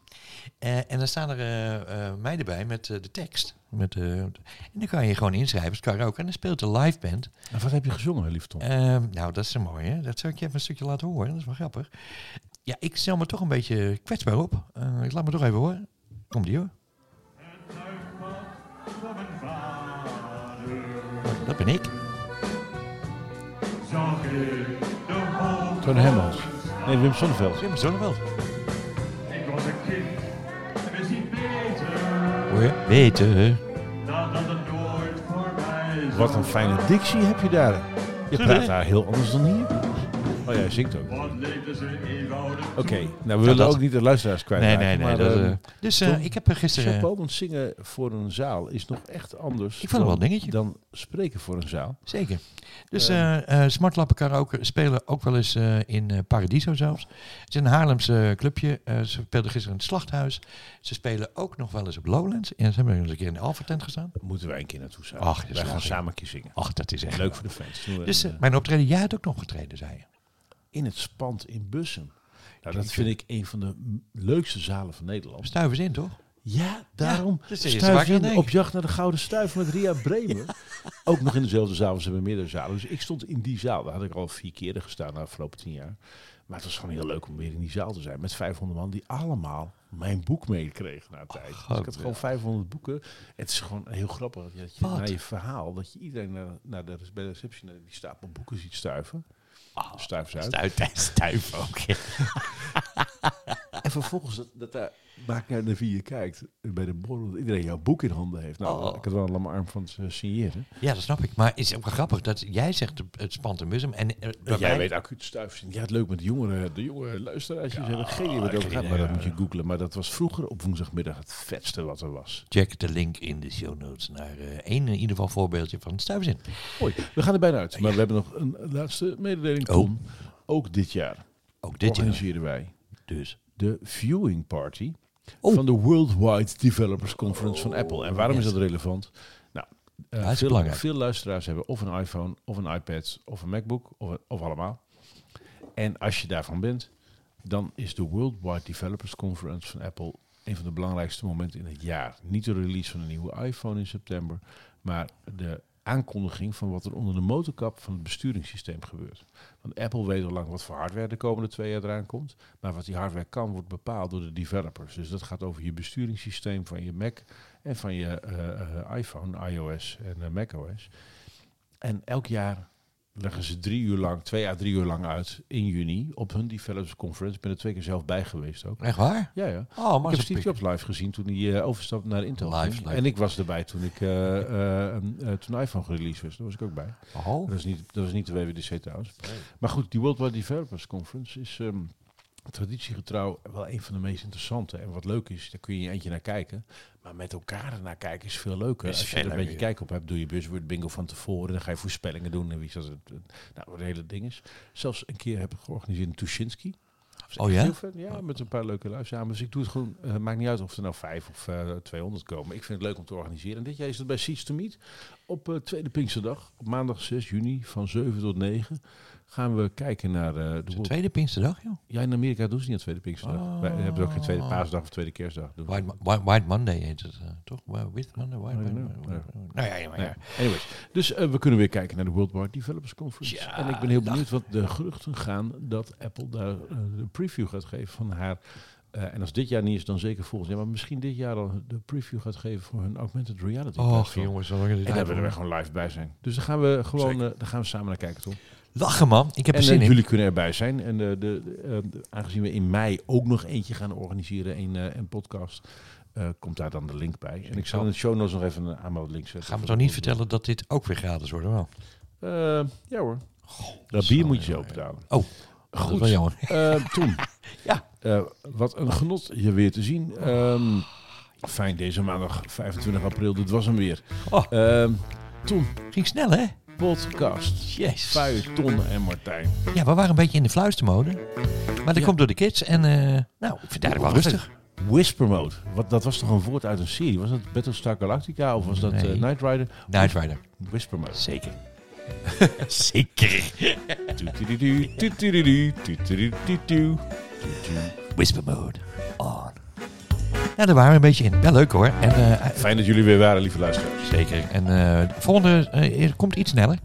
En dan staan er eh, eh, meiden bij met de tekst. Met, eh, en dan kan je gewoon inschrijven als karaoke. En dan speelt de live band. En wat heb je gezongen, lieve Tom? Ehm, nou, dat is een mooie. Dat zal ik je even een stukje laten horen. Dat is wel grappig. Ja, ik stel me toch een beetje kwetsbaar op. Eh, ik laat me toch even horen. Komt die hoor. Dat ben ik. Toon Hemmels. Nee, Wim Sonneveld. Wim Zonneveld. Ik was een kind en wist niet beter Hoor Wat een fijne dictie heb je daar. Je praat daar heel anders dan hier. Oh ja, hij zingt ook. Wat leefden ze eenvoudig Oké, nou we willen dat- ook niet de luisteraars kwijt. Nee, nee, nee. Maar, dat, eh, eh, dus eh, Tom, ik heb eh, gisteren... chapeau, want zingen voor een zaal is nog echt anders Ik vond het wel een dingetje. dan spreken voor een zaal. Zeker. Dus eh eh, Smartlappen Karaoke spelen ook wel eens eh, in eh, Paradiso zelfs. Het is een Haarlemse clubje. Eh, ze speelden gisteren in het Slachthuis. Ze spelen ook nog wel eens op Lowlands. En ze hebben eens een keer in de Alpha tent gestaan. Moeten wij een keer naartoe zijn. Ach, wij gaan samen een keer zingen. Ach, dat is echt Leuk voor de fans. Dus een, eh, eh, mijn optreden, jij hebt ook nog getreden, zei je. In het Spand in Bussen. Nou, dat vind ik een van de leukste zalen van Nederland. Stuivers in, toch? Ja, daarom. in denk. op jacht naar de Gouden Stuif met Ria Bremer. <laughs> ook nog in dezelfde zaal, ze hebben meerdere zalen. Dus ik stond in die zaal. Daar had ik al vier keer gestaan de afgelopen tien jaar. Maar het was gewoon heel leuk om weer in die zaal te zijn. Met 500 man die allemaal mijn boek meekregen na een tijd. Dus ik had gewoon 500 boeken. Het is gewoon heel grappig dat je, Wat? na je verhaal... dat je iedereen naar, naar de, bij de receptie naar die stapel boeken ziet stuiven. Stuif ze uit. Stuif, <laughs> stuif ook. En vervolgens, dat, dat daar, maakt naar de wie je kijkt, bij de borrel, dat iedereen jouw boek in handen heeft. Nou, Oh. ik had wel een lamme arm van het eh, signeren. Ja, dat snap ik. Maar het is ook wel grappig dat jij zegt het- het spant en museum. En, eh, jij mij- weet acuut stuifzin. Ja, het leuk met de jongere, de jongere luisteraars. Die hebben geen idee wat het over gaat, maar dat moet je ja. googlen. Maar dat was vroeger op woensdagmiddag het vetste wat er was. Check de link in de show notes naar eh, één in ieder geval voorbeeldje van Stuivers in. Mooi, we gaan er bijna uit. Maar we hebben nog een laatste mededeling. Oh. Ook dit jaar Ook dit jaar. organiseren wij Dus. de viewing party Oh. van de Worldwide Developers Conference van Apple. En waarom yes. is dat relevant? Nou, eh, belangrijk. veel luisteraars hebben of een iPhone, of een iPad, of een MacBook, of, of allemaal. En als je daarvan bent, dan is de Worldwide Developers Conference van Apple een van de belangrijkste momenten in het jaar. Niet de release van een nieuwe iPhone in september, maar de aankondiging van wat er onder de motorkap van het besturingssysteem gebeurt. Want Apple weet al lang wat voor hardware de komende twee jaar eraan komt. Maar wat die hardware kan, wordt bepaald door de developers. Dus dat gaat over je besturingssysteem van je Mac en van je eh, eh, iPhone, iOS en eh, macOS. En elk jaar leggen ze drie uur lang, twee à drie uur lang uit in juni op hun Developers Conference. Ik ben er twee keer zelf bij geweest ook. Echt waar? Ja, ja. Oh, maar ik heb Steve. Jobs live gezien toen hij eh, overstapte naar Intel. Live, ging. live. En ik was erbij toen ik eh, eh, toen iPhone gereleased was. Daar was ik ook bij. Oh. Dat was niet, dat was niet de WWDC trouwens. Maar goed, die Worldwide Developers Conference is ehm, traditiegetrouw wel een van de meest interessante. En wat leuk is, daar kun je eentje naar kijken. Maar met elkaar ernaar kijken is veel leuker. Is Als je er een beetje leuker, kijk op hebt, doe je buzzword bingo van tevoren. Dan ga je voorspellingen doen. En wie zat het? Nou, wat hele ding is. Zelfs een keer heb ik georganiseerd in Tuschinski. Oh ja? Ja, met een paar leuke lui samen. Dus ik doe het gewoon, eh, maakt niet uit of er nou vijf of eh 200 komen. Ik vind het leuk om te organiseren. En dit jaar is het bij Seeds to Meet op eh, tweede Pinksterdag. Op maandag 6 juni van 7 tot 9 gaan we kijken naar eh, de De tweede Pinksterdag, joh. Ja, in Amerika doen ze niet aan tweede Pinksterdag. Oh. Wij hebben ook geen tweede paasdag of tweede kerstdag. White, White, White Monday heet het, eh, toch? With Monday, White Monday. Ja. Nou ja, ja, maar ja. anyways. Dus eh, we kunnen weer kijken naar de Worldwide Developers Conference. Ja, en ik ben heel benieuwd wat de geruchten gaan dat Apple daar een preview gaat geven van haar. en als dit jaar niet is, dan zeker volgend jaar. Maar misschien dit jaar al de preview gaat geven voor hun augmented reality. Platform. jongens, En daar willen we gewoon live bij zijn. Dus daar gaan we gewoon daar gaan we samen naar kijken, toch? Lachen, man. Ik heb er eh, zin in. jullie kunnen erbij zijn. En eh, de, de, eh, de- aangezien we in mei ook nog eentje gaan organiseren, een, eh, een podcast, eh, komt daar dan de link bij. En ik zal in de show notes nog even een aanmeldlink zetten. Gaan we toch niet vertellen dat dit ook weer gratis wordt, wel? Eh, ja hoor. Dat bier moet je zelf betalen. Oh, dat is Goed. wel jammer. Eh, Tom. <laughs> Ja. Eh, wat een genot je weer te zien. Ehm, fijn deze maandag 25 april. Dit was hem weer. Oh. Ehm, Tom, Ging snel, hè? Podcast. Yes. Vuij, Ton en Martijn. Ja, we waren een beetje in de fluistermode. Maar dat Ja. komt door de kids. En eh, nou, ik vind het eigenlijk wel rustig. Whisper Mode. Wat, dat was toch een woord uit een serie? Was dat Battlestar Galactica of was dat Nee. eh, Knight Rider? Night Rider. Whisper Mode. Zeker. <laughs> Zeker. Whisper mode. On. Nou, daar waren we een beetje in. Wel leuk hoor. En, eh, Fijn dat jullie weer waren, lieve luisteraars. zeker. En eh, de volgende eh, komt iets sneller.